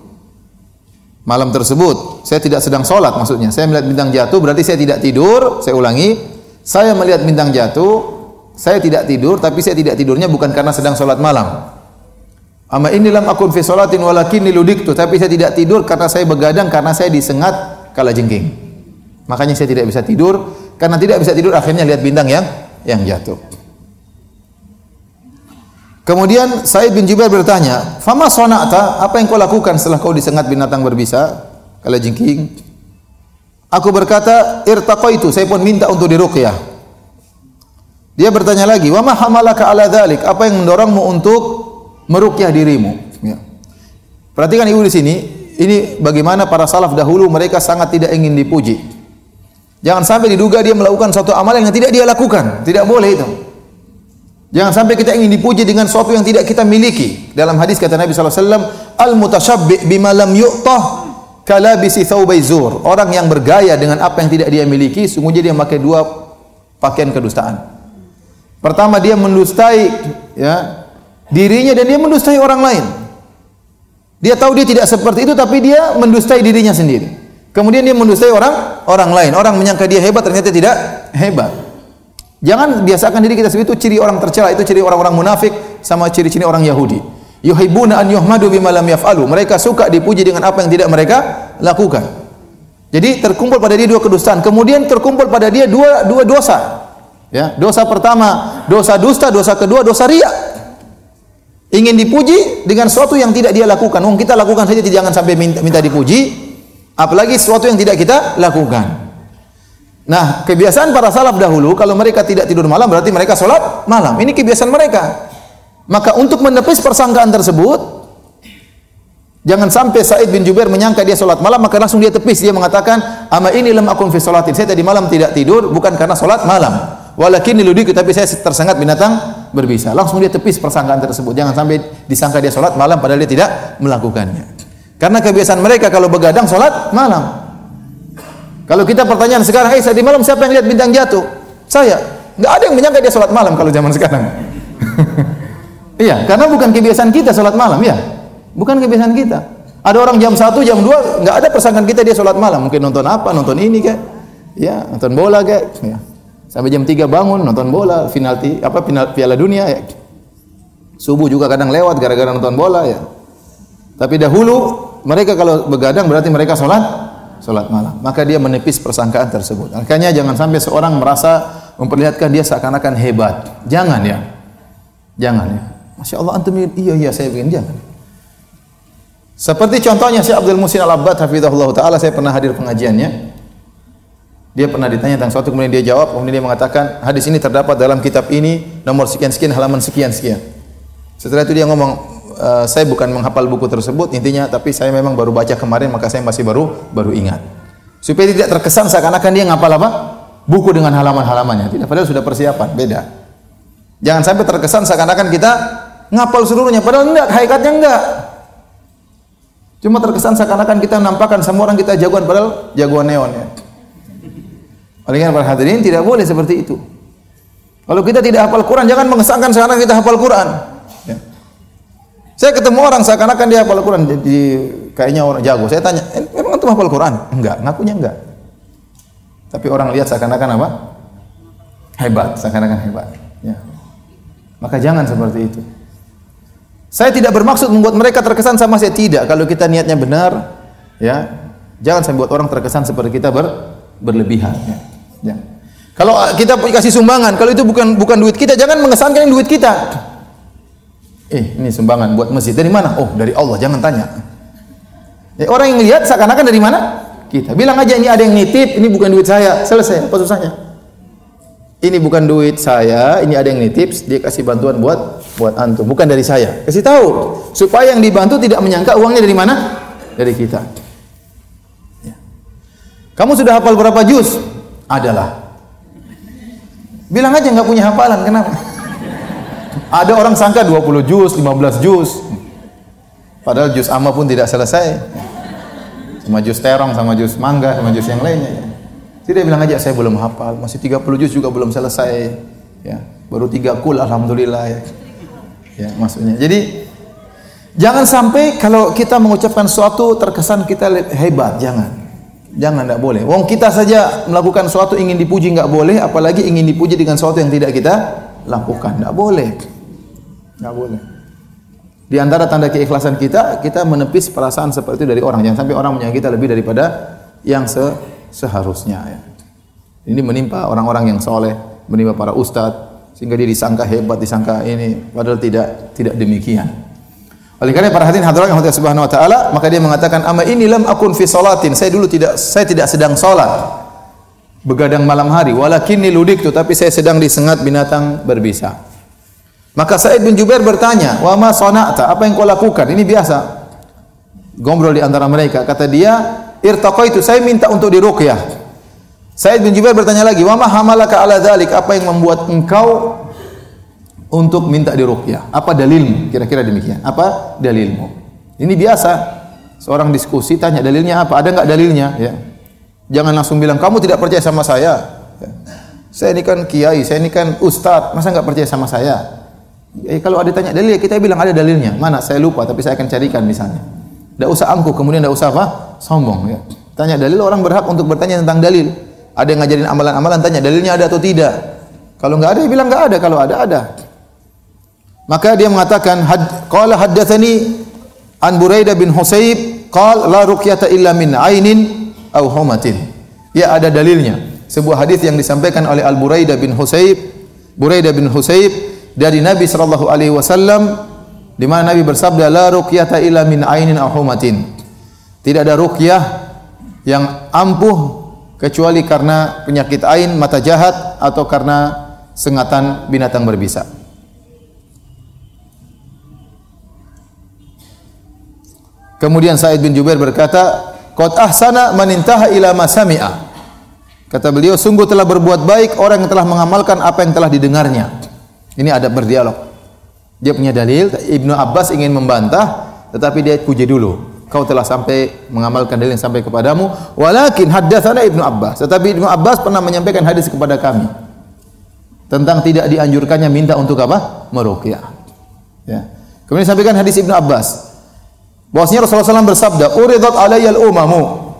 malam tersebut. Saya tidak sedang sholat maksudnya. Saya melihat bintang jatuh berarti saya tidak tidur. Saya ulangi. Saya melihat bintang jatuh. Saya tidak tidur tapi saya tidak tidurnya bukan karena sedang sholat malam. Ama ini lam akun fi sholatin walakin niludiktu. Tapi saya tidak tidur karena saya begadang karena saya disengat kala jengking. Makanya saya tidak bisa tidur. Karena tidak bisa tidur akhirnya lihat bintang yang yang jatuh. Kemudian Said bin Jubair bertanya, "Fama sonata? Apa yang kau lakukan setelah kau disengat binatang berbisa, kala jengking?" Aku berkata, "Irtaqaitu." Saya pun minta untuk diruqyah. Dia bertanya lagi, "Wa ma hamalaka ala dzalik?" Apa yang mendorongmu untuk meruqyah dirimu? Ya. Perhatikan ibu di sini, ini bagaimana para salaf dahulu mereka sangat tidak ingin dipuji. Jangan sampai diduga dia melakukan suatu amalan yang tidak dia lakukan. Tidak boleh itu. Jangan sampai kita ingin dipuji dengan sesuatu yang tidak kita miliki. Dalam hadis kata Nabi sallallahu alaihi wasallam, "Al-mutasyabbi bima lam yu'tah kalabisi thawbai zur." Orang yang bergaya dengan apa yang tidak dia miliki, sungguhnya dia memakai dua pakaian kedustaan. Pertama dia mendustai ya dirinya dan dia mendustai orang lain. Dia tahu dia tidak seperti itu tapi dia mendustai dirinya sendiri. Kemudian dia mendustai orang orang lain. Orang menyangka dia hebat ternyata tidak hebat. Jangan biasakan diri kita seperti itu ciri orang tercela, itu ciri orang-orang munafik sama ciri-ciri orang Yahudi. Yuhibbuna an yuhmadu bima lam yaf'alu. Mereka suka dipuji dengan apa yang tidak mereka lakukan. Jadi terkumpul pada dia dua kedustaan, kemudian terkumpul pada dia dua dua dosa. Ya, dosa pertama, dosa dusta, dosa kedua, dosa riya. Ingin dipuji dengan sesuatu yang tidak dia lakukan. Wong kita lakukan saja jangan sampai minta, minta dipuji, apalagi sesuatu yang tidak kita lakukan. Nah, kebiasaan para salaf dahulu kalau mereka tidak tidur malam berarti mereka sholat malam. Ini kebiasaan mereka. Maka untuk menepis persangkaan tersebut, jangan sampai Said bin Jubair menyangka dia sholat malam maka langsung dia tepis dia mengatakan, "Ama ini lam akun fi sholatin." Saya tadi malam tidak tidur bukan karena sholat malam. Walakin niludik tapi saya tersengat binatang berbisa. Langsung dia tepis persangkaan tersebut. Jangan sampai disangka dia sholat malam padahal dia tidak melakukannya. Karena kebiasaan mereka kalau begadang sholat malam. Kalau kita pertanyaan sekarang, "Hei, di malam siapa yang lihat bintang jatuh?" Saya. Enggak ada yang menyangka dia salat malam kalau zaman sekarang. *laughs* iya, karena bukan kebiasaan kita salat malam, ya. Bukan kebiasaan kita. Ada orang jam 1, jam 2 enggak ada persangkaan kita dia salat malam. Mungkin nonton apa? Nonton ini kayak. Ya, nonton bola kayak. Ya. Sampai jam 3 bangun nonton bola, final apa final Piala Dunia ya. Subuh juga kadang lewat gara-gara nonton bola ya. Tapi dahulu mereka kalau begadang berarti mereka sholat sholat malam. Maka dia menepis persangkaan tersebut. Makanya jangan sampai seorang merasa memperlihatkan dia seakan-akan hebat. Jangan ya. Jangan ya. Masya Allah antum iya iya saya begini jangan. Seperti contohnya Syekh Abdul Musin Al-Abbad hafizahullah taala saya pernah hadir pengajiannya. Dia pernah ditanya tentang suatu kemudian dia jawab kemudian dia mengatakan hadis ini terdapat dalam kitab ini nomor sekian sekian halaman sekian sekian. Setelah itu dia ngomong e, saya bukan menghafal buku tersebut intinya tapi saya memang baru baca kemarin maka saya masih baru baru ingat. Supaya tidak terkesan seakan-akan dia ngapal apa? Buku dengan halaman-halamannya. Tidak padahal sudah persiapan, beda. Jangan sampai terkesan seakan-akan kita ngapal seluruhnya padahal enggak, hakikatnya enggak. Cuma terkesan seakan-akan kita nampakkan semua orang kita jagoan padahal jagoan neon ya. Karena para hadirin tidak boleh seperti itu. Kalau kita tidak hafal Quran, jangan mengesankan sekarang kita hafal Quran. Ya. Saya ketemu orang seakan-akan dia hafal Quran, jadi kayaknya orang jago. Saya tanya, eh, memang antum hafal Quran? Enggak, ngakunya enggak. Tapi orang lihat seakan-akan apa? Hebat, seakan-akan hebat. Ya. Maka jangan seperti itu. Saya tidak bermaksud membuat mereka terkesan sama saya tidak. Kalau kita niatnya benar, ya, jangan sampai buat orang terkesan seperti kita ber, berlebihan. Ya. Ya. Kalau kita kasih sumbangan, kalau itu bukan bukan duit kita, jangan mengesankan duit kita. Eh, ini sumbangan buat masjid. Dari mana? Oh, dari Allah. Jangan tanya. Ya, orang yang lihat seakan-akan dari mana? Kita. Bilang aja ini ada yang nitip, ini bukan duit saya. Selesai. Apa susahnya? Ini bukan duit saya, ini ada yang nitip, dia kasih bantuan buat buat antum, bukan dari saya. Kasih tahu supaya yang dibantu tidak menyangka uangnya dari mana? Dari kita. Ya. Kamu sudah hafal berapa juz? adalah. Bilang aja nggak punya hafalan, kenapa? Ada orang sangka 20 juz, 15 juz. Padahal juz amma pun tidak selesai. Sama juz terong, sama juz mangga, sama juz yang lainnya. Tidak bilang aja saya belum hafal, masih 30 juz juga belum selesai. Ya, baru tiga kul alhamdulillah ya. Ya, maksudnya. Jadi jangan sampai kalau kita mengucapkan sesuatu terkesan kita hebat, jangan. Jangan tidak boleh. Wong kita saja melakukan sesuatu ingin dipuji nggak boleh, apalagi ingin dipuji dengan sesuatu yang tidak kita lakukan. Tidak boleh. Tidak boleh. Di antara tanda keikhlasan kita, kita menepis perasaan seperti itu dari orang. Jangan sampai orang menyakiti kita lebih daripada yang se seharusnya. Ya. Ini menimpa orang-orang yang soleh, menimpa para ustadz, sehingga dia disangka hebat, disangka ini, padahal tidak tidak demikian. Oleh karena para hadirin hadirat yang Allah Subhanahu wa taala, maka dia mengatakan, "Ama ini lam akun fi salatin." Saya dulu tidak saya tidak sedang salat. Begadang malam hari, walakinni ludiktu, tapi saya sedang disengat binatang berbisa. Maka Said bin Jubair bertanya, "Wa ma sana'ta? Apa yang kau lakukan?" Ini biasa. Gombrol di antara mereka. Kata dia, "Irtaqaitu, saya minta untuk diruqyah." Said bin Jubair bertanya lagi, "Wa ma hamalaka ala dzalik? Apa yang membuat engkau untuk minta diruqyah. Apa dalilmu? Kira-kira demikian. Apa dalilmu? Ini biasa. Seorang diskusi tanya dalilnya apa? Ada enggak dalilnya? Ya. Jangan langsung bilang kamu tidak percaya sama saya. Ya. Saya ini kan kiai, saya ini kan ustadz, masa enggak percaya sama saya? Eh, kalau ada tanya dalil, kita bilang ada dalilnya. Mana? Saya lupa, tapi saya akan carikan misalnya. Tidak usah angkuh, kemudian tidak usah apa? Sombong. Ya. Tanya dalil, orang berhak untuk bertanya tentang dalil. Ada yang ngajarin amalan-amalan, tanya dalilnya ada atau tidak. Kalau enggak ada, ya bilang enggak ada. Kalau ada, ada. Maka dia mengatakan had, qala haddatsani an Buraidah bin Husayb qal la ruqyata illa min ainin aw humatin. Ya ada dalilnya. Sebuah hadis yang disampaikan oleh Al Buraidah bin Husayb, Buraidah bin Husayb dari Nabi sallallahu alaihi wasallam di mana Nabi bersabda la ruqyata illa min ainin aw humatin. Tidak ada ruqyah yang ampuh kecuali karena penyakit ain, mata jahat atau karena sengatan binatang berbisa. Kemudian Said bin Jubair berkata, "Qad ahsana man intaha ila ma sami'a." Kata beliau, sungguh telah berbuat baik orang yang telah mengamalkan apa yang telah didengarnya. Ini ada berdialog. Dia punya dalil, Ibnu Abbas ingin membantah, tetapi dia puji dulu. Kau telah sampai mengamalkan dalil yang sampai kepadamu, walakin haddatsana Ibnu Abbas. Tetapi Ibnu Abbas pernah menyampaikan hadis kepada kami tentang tidak dianjurkannya minta untuk apa? Meruqyah. Ya. Kemudian sampaikan hadis Ibnu Abbas. Bahwasanya Rasulullah SAW bersabda, "Uridat alayyal umamu."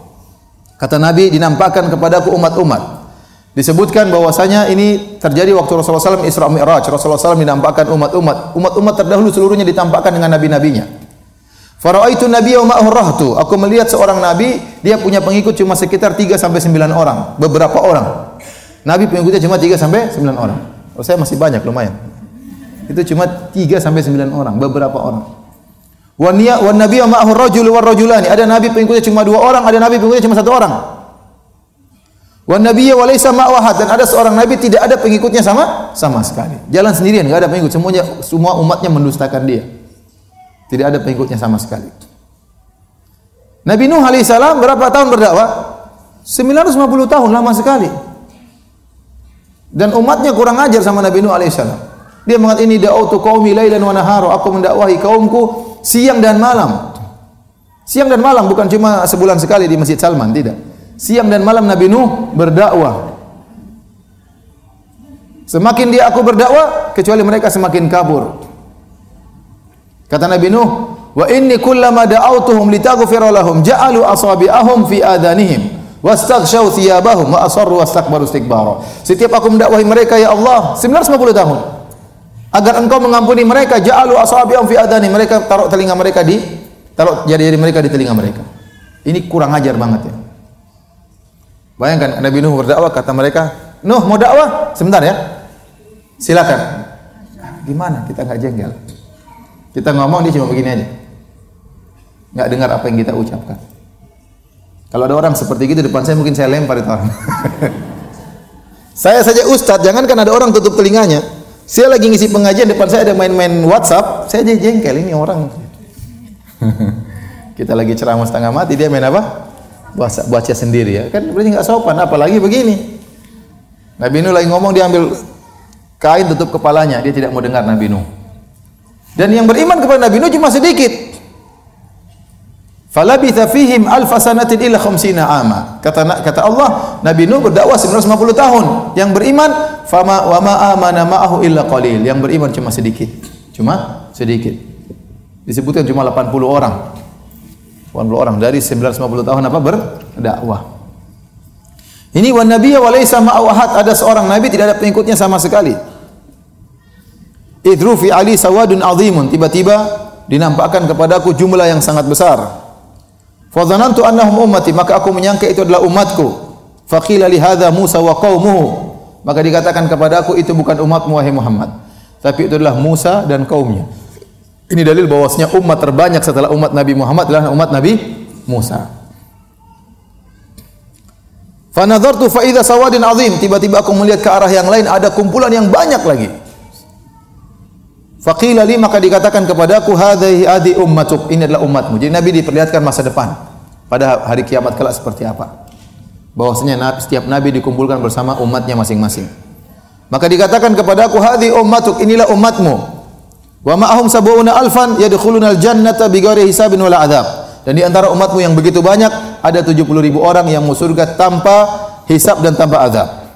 Kata Nabi, dinampakkan kepadaku umat-umat. Disebutkan bahwasanya ini terjadi waktu Rasulullah SAW Isra Mi'raj. Rasulullah SAW dinampakkan umat-umat. Umat-umat terdahulu seluruhnya ditampakkan dengan nabi-nabinya. Faraitu nabiyya wa rahtu. Aku melihat seorang nabi, dia punya pengikut cuma sekitar 3 sampai 9 orang, beberapa orang. Nabi pengikutnya cuma 3 sampai 9 orang. Oh, saya masih banyak lumayan. Itu cuma 3 sampai 9 orang, beberapa orang. Wa niya wa nabiyya ma'ahu rajul wa rajulani. Ada nabi pengikutnya cuma dua orang, ada nabi pengikutnya cuma satu orang. Wa nabiyya wa laysa ma'ahu dan ada seorang nabi tidak ada pengikutnya sama sama sekali. Jalan sendirian, enggak ada pengikut, semuanya semua umatnya mendustakan dia. Tidak ada pengikutnya sama sekali. Nabi Nuh alaihissalam berapa tahun berdakwah? 950 tahun, lama sekali. Dan umatnya kurang ajar sama Nabi Nuh alaihissalam. Dia mengatakan ini da'utu qaumi lailan wa naharu. Aku mendakwahi kaumku siang dan malam. Siang dan malam bukan cuma sebulan sekali di Masjid Salman, tidak. Siang dan malam Nabi Nuh berdakwah. Semakin dia aku berdakwah, kecuali mereka semakin kabur. Kata Nabi Nuh, "Wa inni kullama da'awtuhum litaghfira lahum ja'alu asabi'ahum fi adanihim wastaghshaw thiyabahum wa asarru wastakbaru istikbara." Setiap aku mendakwahi mereka ya Allah 950 tahun agar engkau mengampuni mereka ja'alu asabi'ahum fi adanihim mereka taruh telinga mereka di taruh jari-jari mereka di telinga mereka. Ini kurang ajar banget ya. Bayangkan Nabi Nuh berdakwah kata mereka, "Nuh mau dakwah? Sebentar ya. Silakan." Gimana kita nggak jengkel? Kita ngomong dia cuma begini aja. Nggak dengar apa yang kita ucapkan. Kalau ada orang seperti itu depan saya mungkin saya lempar itu orang. *laughs* saya saja ustadz, jangan kan ada orang tutup telinganya. Saya lagi ngisi pengajian depan saya ada main-main WhatsApp, saya aja jengkel ini orang. *laughs* kita lagi ceramah setengah mati dia main apa? Baca, baca sendiri ya. Kan berarti nggak sopan apalagi begini. Nabi Nuh lagi ngomong dia ambil kain tutup kepalanya, dia tidak mau dengar Nabi Nuh. Dan yang beriman kepada Nabi Nuh cuma sedikit. Falabitha fihim alfa sanatin illa khamsina ama. Kata kata Allah, Nabi Nuh berdakwah 950 tahun. Yang beriman fama wa ma amana ma'ahu illa qalil. Yang beriman cuma sedikit. Cuma sedikit. Disebutkan cuma 80 orang. 80 orang dari 950 tahun apa berdakwah. Ini wan nabiyya wa laysa ma'ahu Ada seorang nabi tidak ada pengikutnya sama sekali. Idru fi ali sawadun azimun. Tiba-tiba dinampakkan kepadaku jumlah yang sangat besar. Fadhanantu annahum ummati, maka aku menyangka itu adalah umatku. Faqila li hadza Musa wa qaumuhu. Maka dikatakan kepadaku itu bukan umatmu wahai Muhammad, tapi itu adalah Musa dan kaumnya. Ini dalil bahwasanya umat terbanyak setelah umat Nabi Muhammad adalah umat Nabi Musa. Fanadhartu fa idza sawadin azim, tiba-tiba aku melihat ke arah yang lain ada kumpulan yang banyak lagi. Faqila li maka dikatakan kepadaku hadhihi adi ummatuk ini adalah umatmu. Jadi Nabi diperlihatkan masa depan pada hari kiamat kelak seperti apa. Bahwasanya nabi, setiap nabi dikumpulkan bersama umatnya masing-masing. Maka dikatakan kepadaku hadhi ummatuk inilah umatmu. Wa ma'ahum sab'una alfan yadkhuluna al-jannata bighairi hisabin wala adab. Dan di antara umatmu yang begitu banyak ada 70 ribu orang yang masuk surga tanpa hisab dan tanpa azab.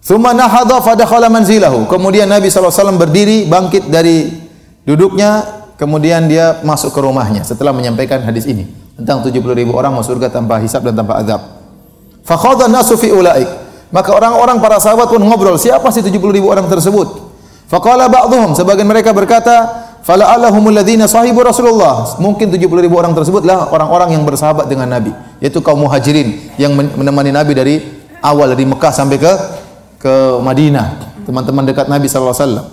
Thumma nahadha fadakhala manzilahu. Kemudian Nabi SAW berdiri bangkit dari duduknya, kemudian dia masuk ke rumahnya setelah menyampaikan hadis ini tentang 70 ribu orang masuk surga tanpa hisab dan tanpa azab. Fakhadha nasu fi ulaik. Maka orang-orang para sahabat pun ngobrol, siapa sih 70 ribu orang tersebut? Faqala ba'dhum, sebagian mereka berkata, fala'allahumul ladzina sahibu Rasulullah. Mungkin 70 ribu orang tersebutlah orang-orang yang bersahabat dengan Nabi, yaitu kaum muhajirin yang menemani Nabi dari awal dari Mekah sampai ke ke Madinah, teman-teman dekat Nabi sallallahu alaihi wasallam.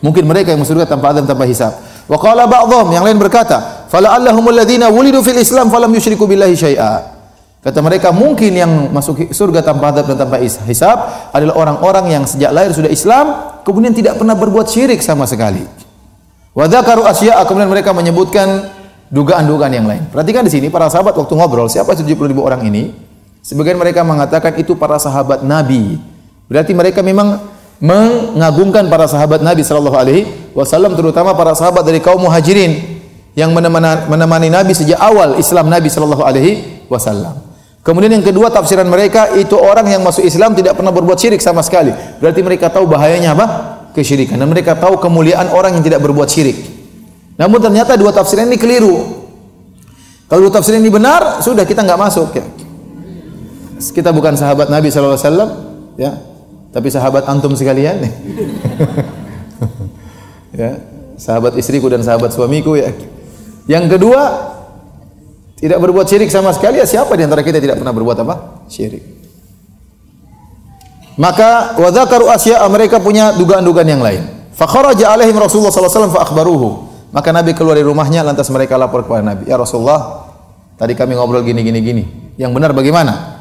Mungkin mereka yang masuk surga tanpa azab tanpa hisab. Wa qala ba'dhum, yang lain berkata, fala'allahumul ladzina wulidu fil Islam falam yusyriku billahi syai'a. Kata mereka mungkin yang masuk surga tanpa azab dan tanpa hisab adalah orang-orang yang sejak lahir sudah Islam kemudian tidak pernah berbuat syirik sama sekali. Wa asya'a kemudian mereka menyebutkan dugaan-dugaan yang lain. Perhatikan di sini para sahabat waktu ngobrol siapa 70 ribu orang ini? Sebagian mereka mengatakan itu para sahabat Nabi Berarti mereka memang mengagungkan para sahabat Nabi sallallahu alaihi wasallam terutama para sahabat dari kaum Muhajirin yang menemani, menemani Nabi sejak awal Islam Nabi sallallahu alaihi wasallam. Kemudian yang kedua tafsiran mereka itu orang yang masuk Islam tidak pernah berbuat syirik sama sekali. Berarti mereka tahu bahayanya apa? Kesyirikan dan mereka tahu kemuliaan orang yang tidak berbuat syirik. Namun ternyata dua tafsiran ini keliru. Kalau dua tafsiran ini benar, sudah kita nggak masuk ya. Kita bukan sahabat Nabi sallallahu alaihi wasallam, ya. Tapi sahabat antum sekalian ya, *laughs* sahabat istriku dan sahabat suamiku ya. Yang kedua, tidak berbuat syirik sama sekali. Ya siapa di antara kita tidak pernah berbuat apa? Syirik. Maka wa dzakaru asya mereka punya dugaan-dugaan yang lain. Fa kharaja alaihim Rasulullah sallallahu alaihi wasallam fa akhbaruhu. Maka Nabi keluar dari rumahnya lantas mereka lapor kepada Nabi, "Ya Rasulullah, tadi kami ngobrol gini gini gini. Yang benar bagaimana?"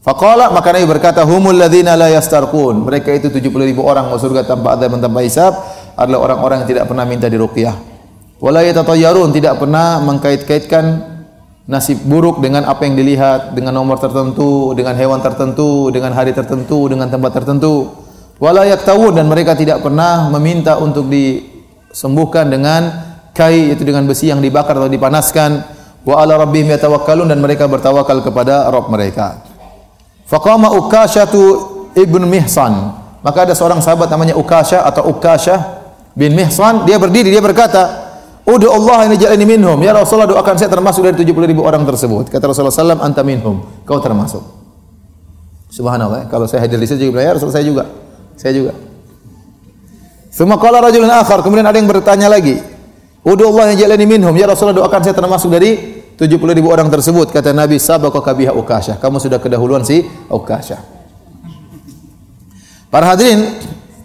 Faqala maka Nabi berkata humul ladzina la yastarqun. Mereka itu 70 ribu orang masuk surga tanpa ada tanpa hisab adalah orang-orang yang tidak pernah minta diruqyah. Wala yatatayyarun tidak pernah mengkait-kaitkan nasib buruk dengan apa yang dilihat, dengan nomor tertentu, dengan hewan tertentu, dengan hari tertentu, dengan tempat tertentu. Wala yaktawun dan mereka tidak pernah meminta untuk disembuhkan dengan kai itu dengan besi yang dibakar atau dipanaskan. Wa ala rabbihim yatawakkalun dan mereka bertawakal kepada Rabb mereka. Faqama Ukashatu ibn Mihsan. Maka ada seorang sahabat namanya Ukasha atau Ukasha bin Mihsan. Dia berdiri, dia berkata, Udu Allah ini jalani minhum. Ya Rasulullah doakan saya termasuk dari 70 ribu orang tersebut. Kata Rasulullah SAW, anta minhum. Kau termasuk. Subhanallah. Kalau saya hadir di sini juga, ya Rasulullah saya juga. Saya juga. Semua kala rajulun akhar. Kemudian ada yang bertanya lagi. Udu Allah yang jalani minhum. Ya Rasulullah doakan saya termasuk dari 70 ribu orang tersebut kata Nabi sabaqaka kabiha Ukasyah kamu sudah kedahuluan si Ukasyah Para hadirin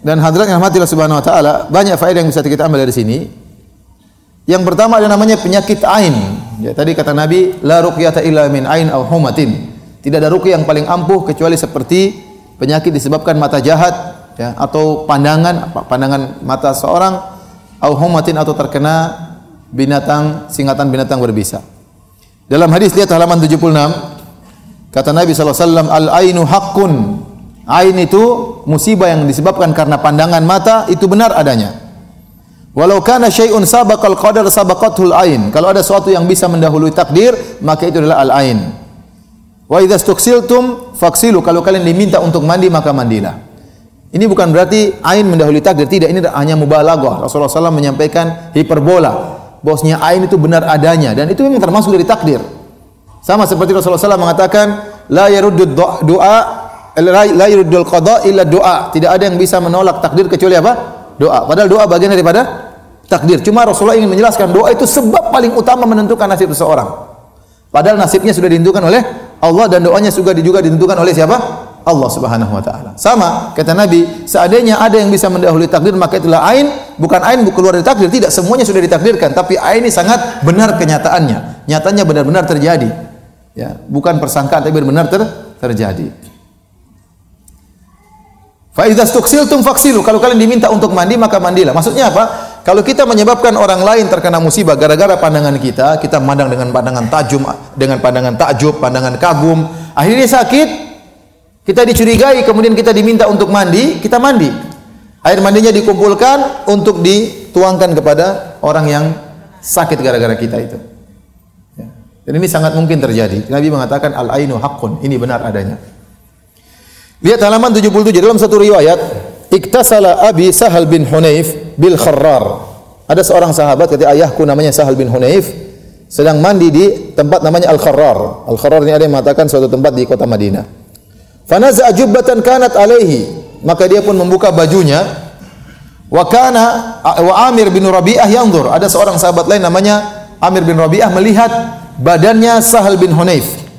dan hadirat yang rahmatillah subhanahu wa taala banyak faedah yang bisa kita ambil dari sini yang pertama ada namanya penyakit ain ya tadi kata Nabi la ruqyata illa min ain aw humatin tidak ada ruqyah yang paling ampuh kecuali seperti penyakit disebabkan mata jahat ya atau pandangan pandangan mata seorang au humatin atau terkena binatang singatan binatang berbisa dalam hadis lihat halaman 76 kata Nabi SAW al-ainu haqqun. Ain itu musibah yang disebabkan karena pandangan mata itu benar adanya. Walau kana syai'un sabaqal qadar sabaqatul ain. Kalau ada sesuatu yang bisa mendahului takdir, maka itu adalah al-ain. Wa idza stuksiltum faksilu. Kalau kalian diminta untuk mandi maka mandilah. Ini bukan berarti ain mendahului takdir, tidak. Ini hanya mubalaghah. Rasulullah SAW menyampaikan hiperbola bahwasanya ain itu benar adanya dan itu memang termasuk dari takdir. Sama seperti Rasulullah SAW mengatakan la yaruddu doa la yaruddul qada illa doa. Tidak ada yang bisa menolak takdir kecuali apa? Doa. Padahal doa bagian daripada takdir. Cuma Rasulullah ingin menjelaskan doa itu sebab paling utama menentukan nasib seseorang. Padahal nasibnya sudah ditentukan oleh Allah dan doanya juga juga ditentukan oleh siapa? Allah Subhanahu wa taala. Sama kata Nabi, seandainya ada yang bisa mendahului takdir maka itulah ain, bukan ain keluar dari takdir, tidak semuanya sudah ditakdirkan, tapi ain ini sangat benar kenyataannya. Nyatanya benar-benar terjadi. Ya, bukan persangkaan tapi benar ter terjadi. Fa idza stuksiltum faksilu. Kalau kalian diminta untuk mandi maka mandilah. Maksudnya apa? Kalau kita menyebabkan orang lain terkena musibah gara-gara pandangan kita, kita memandang dengan pandangan tajum, dengan pandangan takjub, pandangan kagum, akhirnya sakit, kita dicurigai, kemudian kita diminta untuk mandi, kita mandi. Air mandinya dikumpulkan untuk dituangkan kepada orang yang sakit gara-gara kita itu. Ya. Dan ini sangat mungkin terjadi. Nabi mengatakan al-ainu haqqun. Ini benar adanya. Lihat halaman 77 dalam satu riwayat, iktasala Abi Sahal bin Hunayf bil Kharrar. Ada seorang sahabat kata ayahku namanya Sahal bin Hunayf sedang mandi di tempat namanya Al-Kharrar. Al-Kharrar ini ada yang mengatakan suatu tempat di kota Madinah. Fanaza jubbatan kanat alaihi. Maka dia pun membuka bajunya. Wa kana wa Amir bin Rabi'ah yanzur. Ada seorang sahabat lain namanya Amir bin Rabi'ah melihat badannya Sahal bin Hunayf.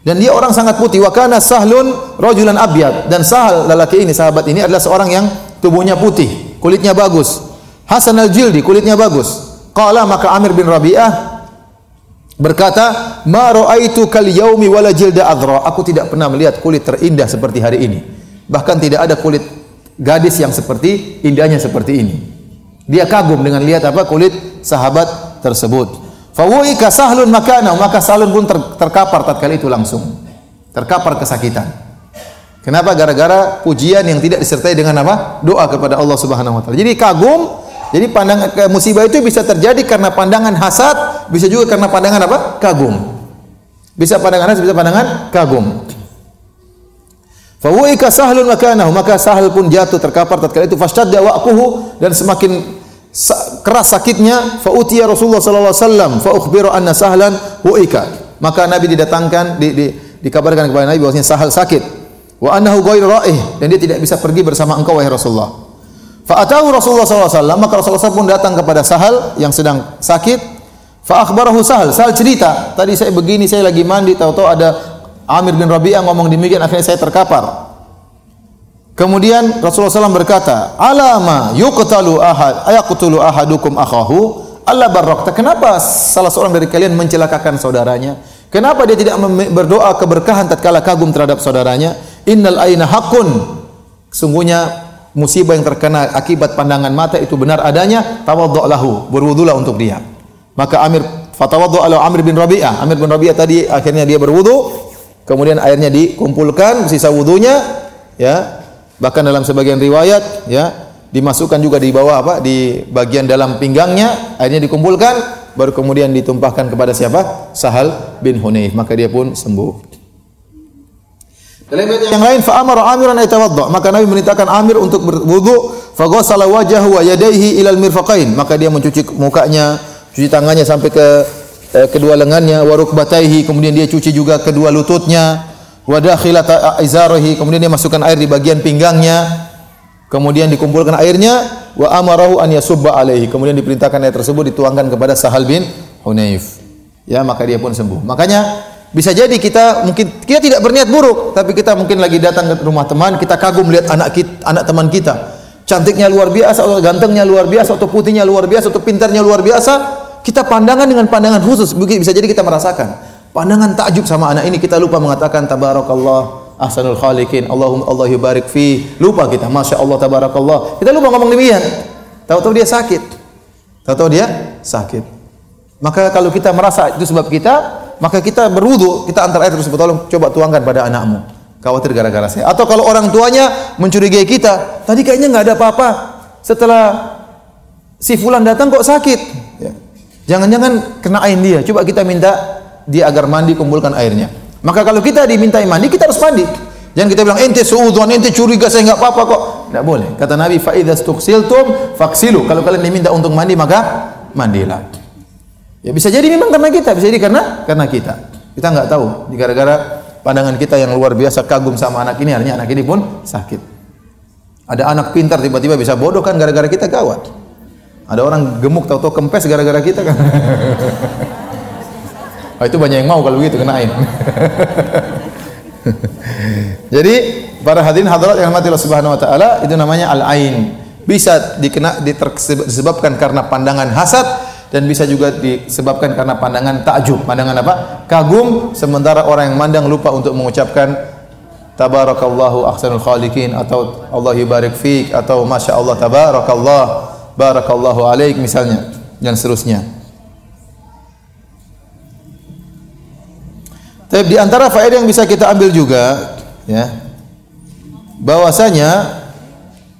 Dan dia orang sangat putih. Wa kana Sahlun rajulan abyad. Dan Sahal lelaki ini sahabat ini adalah seorang yang tubuhnya putih, kulitnya bagus. Hasan al-Jildi, kulitnya bagus. Qala maka Amir bin Rabi'ah berkata, "Ma ra'aitu kal yaumi wala jilda adra." Aku tidak pernah melihat kulit terindah seperti hari ini. Bahkan tidak ada kulit gadis yang seperti indahnya seperti ini. Dia kagum dengan lihat apa kulit sahabat tersebut. Fawuika sahlun makana, maka Sahlun pun ter, terkapar tatkala itu langsung. Terkapar kesakitan. Kenapa? Gara-gara pujian yang tidak disertai dengan apa? Doa kepada Allah Subhanahu wa taala. Jadi kagum jadi pandangan musibah itu bisa terjadi karena pandangan hasad, bisa juga karena pandangan apa? Kagum. Bisa pandangan hasad, bisa pandangan kagum. Fawuika sahlun makanahu, maka sahal pun jatuh terkapar tatkala itu fashtadda wa'quhu dan semakin keras sakitnya fa utiya Rasulullah sallallahu alaihi wasallam fa ukhbiru anna sahlan wuika. Maka Nabi didatangkan di, di, dikabarkan kepada Nabi bahwasanya sahal sakit wa annahu ghairu ra'ih dan dia tidak bisa pergi bersama engkau wahai Rasulullah. Fa'atahu Rasulullah SAW, maka Rasulullah SAW pun datang kepada Sahal yang sedang sakit. Fa akhbarahu Sahal, Sahal cerita, tadi saya begini, saya lagi mandi, tahu-tahu ada Amir bin Rabi'ah ngomong demikian, akhirnya saya terkapar. Kemudian Rasulullah SAW berkata, "Alama yuqtalu ahad, ayaqtulu ahadukum akhahu?" Allah barokta. Kenapa salah seorang dari kalian mencelakakan saudaranya? Kenapa dia tidak berdoa keberkahan tatkala kagum terhadap saudaranya? Innal aina hakun. Sungguhnya musibah yang terkena akibat pandangan mata itu benar adanya, tawaddu lahu, berwudulah untuk dia. Maka Amir fatawaddu ala Amir bin Rabi'ah. Amir bin Rabi'ah tadi akhirnya dia berwudu, kemudian airnya dikumpulkan sisa wudunya, ya, Bahkan dalam sebagian riwayat ya dimasukkan juga di bawah apa? Di bagian dalam pinggangnya airnya dikumpulkan baru kemudian ditumpahkan kepada siapa? Sahal bin Hunayf. Maka dia pun sembuh. Dalam yang lain fa amara amiran ayatawadda maka Nabi memerintahkan Amir untuk berwudu. Fa ghassala wa ilal mirfaqain. Maka dia mencuci mukanya cuci tangannya sampai ke eh, kedua lengannya. Wa rukbataihi. Kemudian dia cuci juga kedua lututnya wa dakhilat kemudian dia masukkan air di bagian pinggangnya kemudian dikumpulkan airnya wa amarahu an yasubba alaihi kemudian diperintahkan air tersebut dituangkan kepada Sahal bin Hunayf. Ya maka dia pun sembuh. Makanya bisa jadi kita mungkin kita tidak berniat buruk tapi kita mungkin lagi datang ke rumah teman kita kagum lihat anak kita, anak teman kita. Cantiknya luar biasa atau gantengnya luar biasa atau putihnya luar biasa atau pintarnya luar biasa kita pandangan dengan pandangan khusus. Bisa jadi kita merasakan Pandangan takjub sama anak ini kita lupa mengatakan tabarakallah ahsanul khaliqin Allahumma Allah yubarik fi lupa kita masya Allah tabarakallah. Kita lupa ngomong demikian. Tahu-tahu dia sakit. Tahu-tahu dia sakit. Maka kalau kita merasa itu sebab kita maka kita berwudu kita antar air tersebut tolong coba tuangkan pada anakmu. Khawatir gara-gara saya. Atau kalau orang tuanya mencurigai kita tadi kayaknya nggak ada apa-apa. Setelah si fulan datang kok sakit. Ya. jangan-jangan kena ain dia. Coba kita minta dia agar mandi kumpulkan airnya. Maka kalau kita dimintai mandi, kita harus mandi. Jangan kita bilang ente suudzon, ente curiga saya enggak apa-apa kok. Tidak boleh. Kata Nabi, fa idza stuksiltum faksilu. Kalau kalian diminta untuk mandi maka mandilah. Ya bisa jadi memang karena kita, bisa jadi karena karena kita. Kita enggak tahu. Gara-gara pandangan kita yang luar biasa kagum sama anak ini, artinya anak ini pun sakit. Ada anak pintar tiba-tiba bisa bodoh kan gara-gara kita gawat. Ada orang gemuk tahu-tahu kempes gara-gara kita kan. *laughs* Oh, itu banyak yang mau kalau begitu kenain. *laughs* Jadi para hadirin hadirat yang mati Allah Subhanahu wa taala itu namanya al-ain. Bisa dikena disebabkan karena pandangan hasad dan bisa juga disebabkan karena pandangan takjub. Pandangan apa? Kagum sementara orang yang mandang lupa untuk mengucapkan tabarakallahu ahsanul khaliqin atau Allah yubarik fik atau masya Allah tabarakallah barakallahu alaik misalnya dan seterusnya. Tapi di antara faedah yang bisa kita ambil juga ya bahwasanya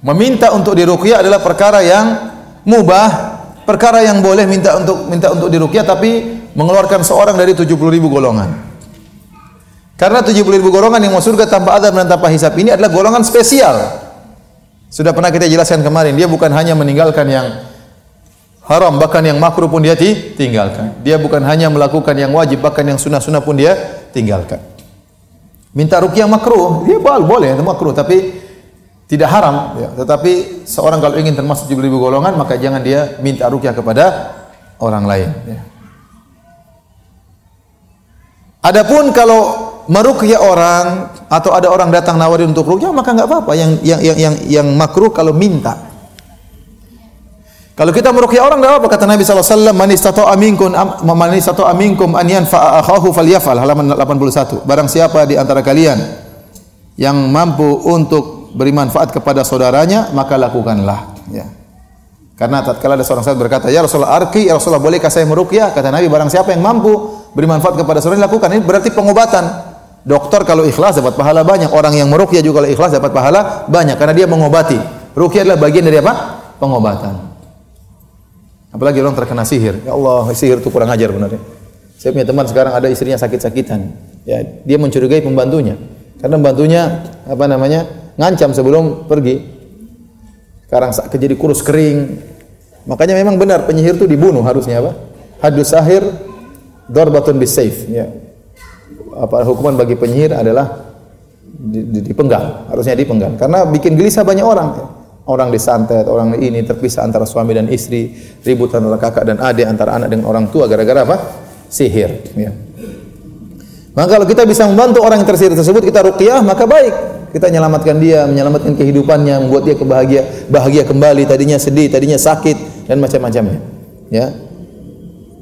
meminta untuk diruqyah adalah perkara yang mubah, perkara yang boleh minta untuk minta untuk diruqyah tapi mengeluarkan seorang dari 70 ribu golongan. Karena 70 ribu golongan yang masuk surga tanpa adab dan tanpa hisap ini adalah golongan spesial. Sudah pernah kita jelaskan kemarin, dia bukan hanya meninggalkan yang haram bahkan yang makruh pun dia tinggalkan. Dia bukan hanya melakukan yang wajib bahkan yang sunnah-sunnah pun dia tinggalkan. Minta rukyah makruh, dia boleh, boleh itu makruh tapi tidak haram ya. Tetapi seorang kalau ingin termasuk 70 ribu golongan maka jangan dia minta rukyah kepada orang lain ya. Adapun kalau merukyah orang atau ada orang datang nawarin untuk rukyah maka enggak apa-apa. Yang yang yang yang, yang makruh kalau minta. Kalau kita meruqyah orang enggak apa kata Nabi wasallam man istata'a minkum man istata'a minkum an yanfa'a akhahu falyafal halaman 81. Barang siapa di antara kalian yang mampu untuk beri manfaat kepada saudaranya maka lakukanlah ya. Karena tatkala ada seorang sahabat berkata, "Ya Rasulullah, arki, ya Rasulullah, bolehkah saya meruqyah?" Kata Nabi, barang siapa yang mampu beri manfaat kepada saudaranya lakukan. Ini berarti pengobatan. Dokter kalau ikhlas dapat pahala banyak, orang yang meruqyah juga kalau ikhlas dapat pahala banyak karena dia mengobati. Ruqyah adalah bagian dari apa? Pengobatan. Apalagi orang terkena sihir. Ya Allah, sihir itu kurang ajar benar ya. Saya punya teman sekarang ada istrinya sakit-sakitan. Ya, dia mencurigai pembantunya. Karena pembantunya apa namanya? ngancam sebelum pergi. Sekarang jadi kurus kering. Makanya memang benar penyihir itu dibunuh harusnya apa? Hadus sahir darbatun bisayf ya. Apa hukuman bagi penyihir adalah dipenggal, harusnya dipenggal. Karena bikin gelisah banyak orang. Orang disantet, orang ini terpisah antara suami dan istri, ribut antara kakak dan adik, antara anak dengan orang tua gara-gara apa? Sihir. Ya. Maka kalau kita bisa membantu orang yang tersihir tersebut, kita ruqyah, maka baik. Kita menyelamatkan dia, menyelamatkan kehidupannya, membuat dia kebahagia, bahagia kembali. Tadinya sedih, tadinya sakit dan macam-macamnya. Ya.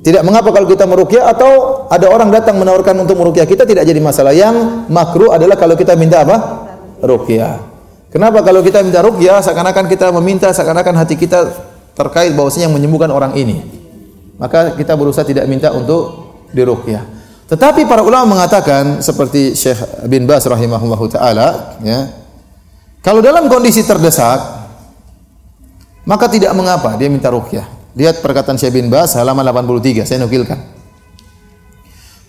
Tidak mengapa kalau kita meruqyah atau ada orang datang menawarkan untuk meruqyah kita tidak jadi masalah. Yang makruh adalah kalau kita minta apa? Ruqyah. Kenapa kalau kita minta ruqyah seakan-akan kita meminta seakan-akan hati kita terkait bahwasanya yang menyembuhkan orang ini. Maka kita berusaha tidak minta untuk diruqyah. Tetapi para ulama mengatakan seperti Syekh bin Bas rahimahullahu taala ya. Kalau dalam kondisi terdesak maka tidak mengapa dia minta ruqyah. Lihat perkataan Syekh bin Bas halaman 83 saya nukilkan.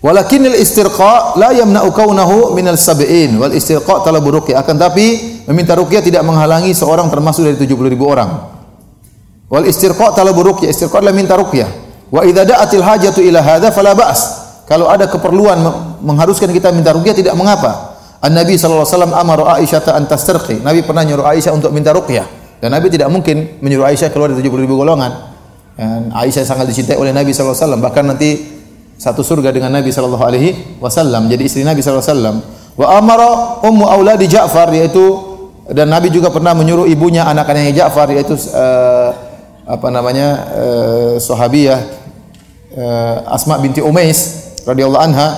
Walakinil istirqa la yamna'u kaunahu minal sab'in wal istirqa talabu ruqyah. Akan tapi meminta ruqyah tidak menghalangi seorang termasuk dari 70 ribu orang. Wal istirqa talabu ruqyah. Istirqa adalah minta ruqyah. Wa idza da'atil hajatu ila hadza fala ba's. Kalau ada keperluan mengharuskan kita minta ruqyah tidak mengapa. An-Nabi sallallahu alaihi wasallam amara Aisyah an tastarqi. Nabi pernah nyuruh Aisyah untuk minta ruqyah. Dan Nabi tidak mungkin menyuruh Aisyah keluar dari 70 ribu golongan. Dan Aisyah sangat dicintai oleh Nabi sallallahu alaihi wasallam. Bahkan nanti satu surga dengan Nabi sallallahu alaihi wasallam. Jadi istri Nabi sallallahu alaihi wasallam. Wa amara ummu auladi Ja'far yaitu dan Nabi juga pernah menyuruh ibunya anak-anaknya Ja'far yaitu uh, apa namanya uh, sahabiyah uh, Asma binti Umais radhiyallahu anha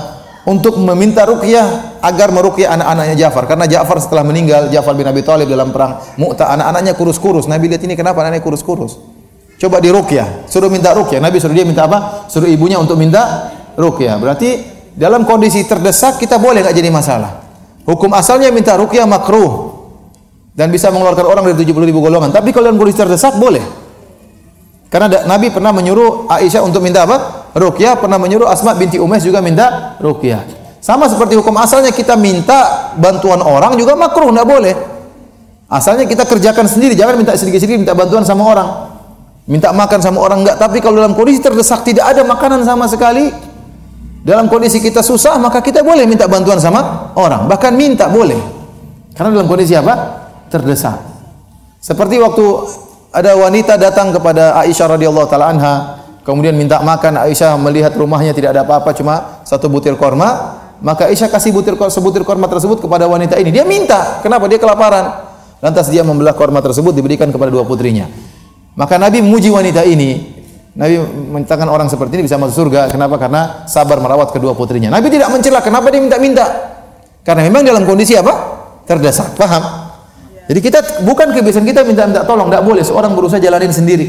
untuk meminta ruqyah agar meruqyah anak-anaknya Ja'far. Karena Ja'far setelah meninggal Ja'far bin Abi Thalib dalam perang Mu'tah anak-anaknya kurus-kurus. Nabi lihat ini kenapa anaknya kurus-kurus Coba di ruqyah, suruh minta ruqyah. Nabi suruh dia minta apa? Suruh ibunya untuk minta ruqyah. Berarti dalam kondisi terdesak kita boleh nggak jadi masalah. Hukum asalnya minta ruqyah makruh dan bisa mengeluarkan orang dari 70 ribu golongan. Tapi kalau dalam kondisi terdesak boleh. Karena Nabi pernah menyuruh Aisyah untuk minta apa? Ruqyah, pernah menyuruh Asma binti Umais juga minta ruqyah. Sama seperti hukum asalnya kita minta bantuan orang juga makruh, enggak boleh. Asalnya kita kerjakan sendiri, jangan minta sedikit-sedikit minta bantuan sama orang minta makan sama orang enggak tapi kalau dalam kondisi terdesak tidak ada makanan sama sekali. Dalam kondisi kita susah maka kita boleh minta bantuan sama orang. Bahkan minta boleh. Karena dalam kondisi apa? Terdesak. Seperti waktu ada wanita datang kepada Aisyah radhiyallahu taala anha kemudian minta makan Aisyah melihat rumahnya tidak ada apa-apa cuma satu butir korma maka Aisyah kasih butir sebutir korma tersebut kepada wanita ini. Dia minta. Kenapa? Dia kelaparan. Lantas dia membelah korma tersebut diberikan kepada dua putrinya maka Nabi memuji wanita ini. Nabi menyatakan orang seperti ini bisa masuk surga. Kenapa? Karena sabar merawat kedua putrinya. Nabi tidak mencela. Kenapa dia minta-minta? Karena memang dalam kondisi apa? Terdesak. Paham? Jadi kita bukan kebiasaan kita minta-minta tolong, tidak boleh. Seorang berusaha jalanin sendiri.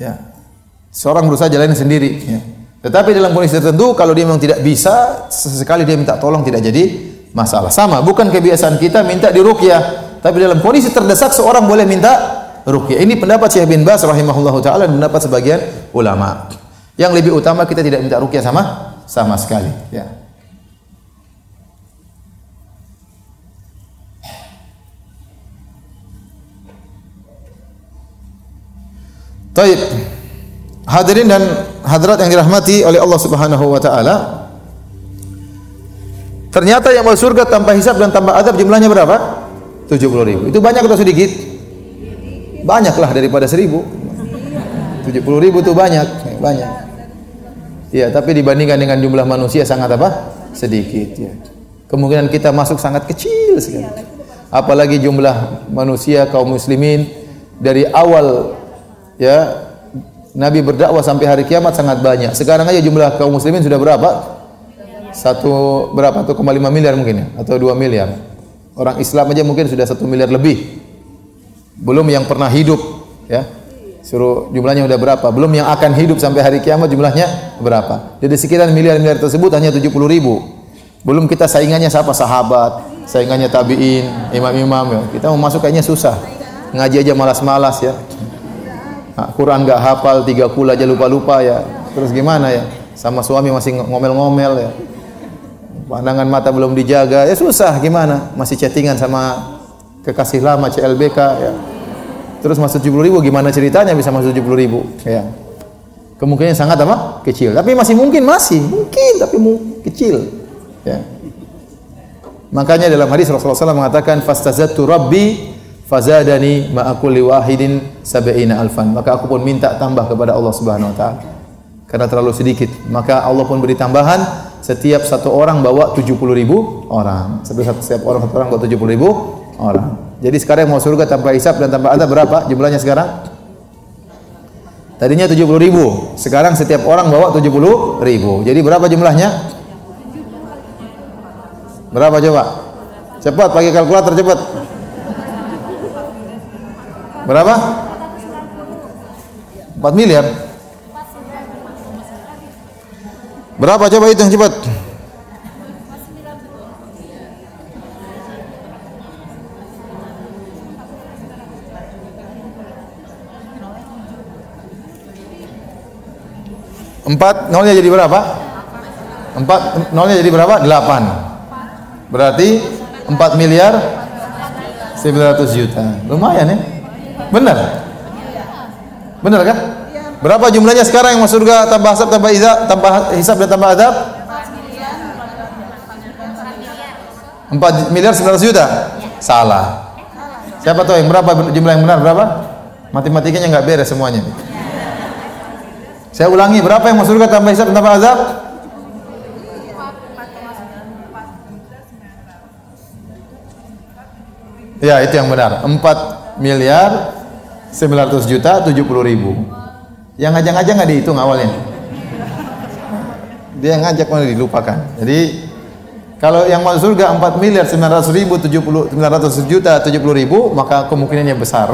Ya. Seorang berusaha jalanin sendiri. Ya. Tetapi dalam kondisi tertentu, kalau dia memang tidak bisa, sesekali dia minta tolong tidak jadi masalah. Sama, bukan kebiasaan kita minta diruqyah. Tapi dalam kondisi terdesak, seorang boleh minta ruqyah. Ini pendapat Syekh bin Bas rahimahullahu taala dan pendapat sebagian ulama. Yang lebih utama kita tidak minta ruqyah sama sama sekali, ya. Taib. Hadirin dan hadirat yang dirahmati oleh Allah Subhanahu wa taala. Ternyata yang masuk surga tanpa hisab dan tanpa adab jumlahnya berapa? 70 ribu. Itu banyak atau sedikit? Banyaklah daripada seribu. 70 ribu itu banyak, banyak. Ya, tapi dibandingkan dengan jumlah manusia sangat apa? Sedikit ya. Kemungkinan kita masuk sangat kecil sekali. Apalagi jumlah manusia kaum muslimin dari awal ya Nabi berdakwah sampai hari kiamat sangat banyak. Sekarang aja jumlah kaum muslimin sudah berapa? Satu berapa? 1,5 miliar mungkin ya atau 2 miliar. Orang Islam aja mungkin sudah satu miliar lebih belum yang pernah hidup ya. Suruh jumlahnya udah berapa? Belum yang akan hidup sampai hari kiamat jumlahnya berapa? Jadi sekian miliar-miliar tersebut hanya 70 ribu. Belum kita saingannya siapa? Sahabat saingannya tabiin imam-imam ya. Kita mau masuk kayaknya susah. Ngaji aja malas-malas ya. Nah, Quran nggak hafal tiga kul aja lupa-lupa ya. Terus gimana ya? Sama suami masih ngomel-ngomel ya. Pandangan mata belum dijaga ya susah gimana? Masih chattingan sama kekasih lama CLBK ya terus masuk 70 ribu gimana ceritanya bisa masuk 70 ribu ya kemungkinan sangat apa kecil tapi masih mungkin masih mungkin tapi mu kecil ya makanya dalam hadis Rasulullah SAW mengatakan fastazattu rabbi fazadani ma kulli wahidin sab'ina alfan. Maka aku pun minta tambah kepada Allah Subhanahu wa taala. Karena terlalu sedikit, maka Allah pun beri tambahan setiap satu orang bawa 70 ribu orang. Setiap, setiap orang satu orang bawa 70 ribu orang. Jadi sekarang mau surga tanpa hisap dan tanpa adab berapa jumlahnya sekarang? Tadinya 70 ribu, sekarang setiap orang bawa 70 ribu. Jadi berapa jumlahnya? Berapa coba? Cepat pakai kalkulator cepat. Berapa? 4 miliar. Berapa coba hitung cepat? Empat nolnya jadi berapa? Empat nolnya jadi berapa? Delapan. Berarti empat miliar sembilan ratus juta. Lumayan ya? Benar? Benar kan? Berapa jumlahnya sekarang yang masuk surga tambah hisab tambah izab tambah hisab dan tambah adab? 4 miliar 900 juta? Salah. Siapa tahu yang berapa jumlah yang benar berapa? Matematikanya nggak beres semuanya. Saya ulangi, berapa yang masuk surga tambah hisab tambah azab? Ya, itu yang benar. 4 miliar 900 juta 70 ribu. Yang ngajak-ngajak nggak dihitung awalnya. Dia yang ngajak malah dilupakan. Jadi kalau yang masuk surga 4 miliar 900 ribu 70 900 juta 70 ribu maka kemungkinannya besar.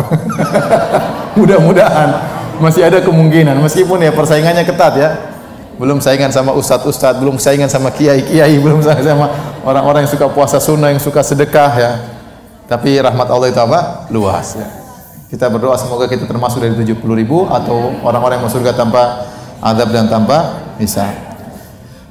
*laughs* Mudah-mudahan masih ada kemungkinan meskipun ya persaingannya ketat ya. Belum saingan sama ustadz-ustadz, belum saingan sama kiai-kiai, *laughs* belum saingan sama orang-orang yang suka puasa sunnah, yang suka sedekah ya. Tapi rahmat Allah itu apa? Luas ya. Kita berdoa semoga kita termasuk dari 70 ribu atau orang-orang yang masuk surga tanpa adab dan tanpa bisa.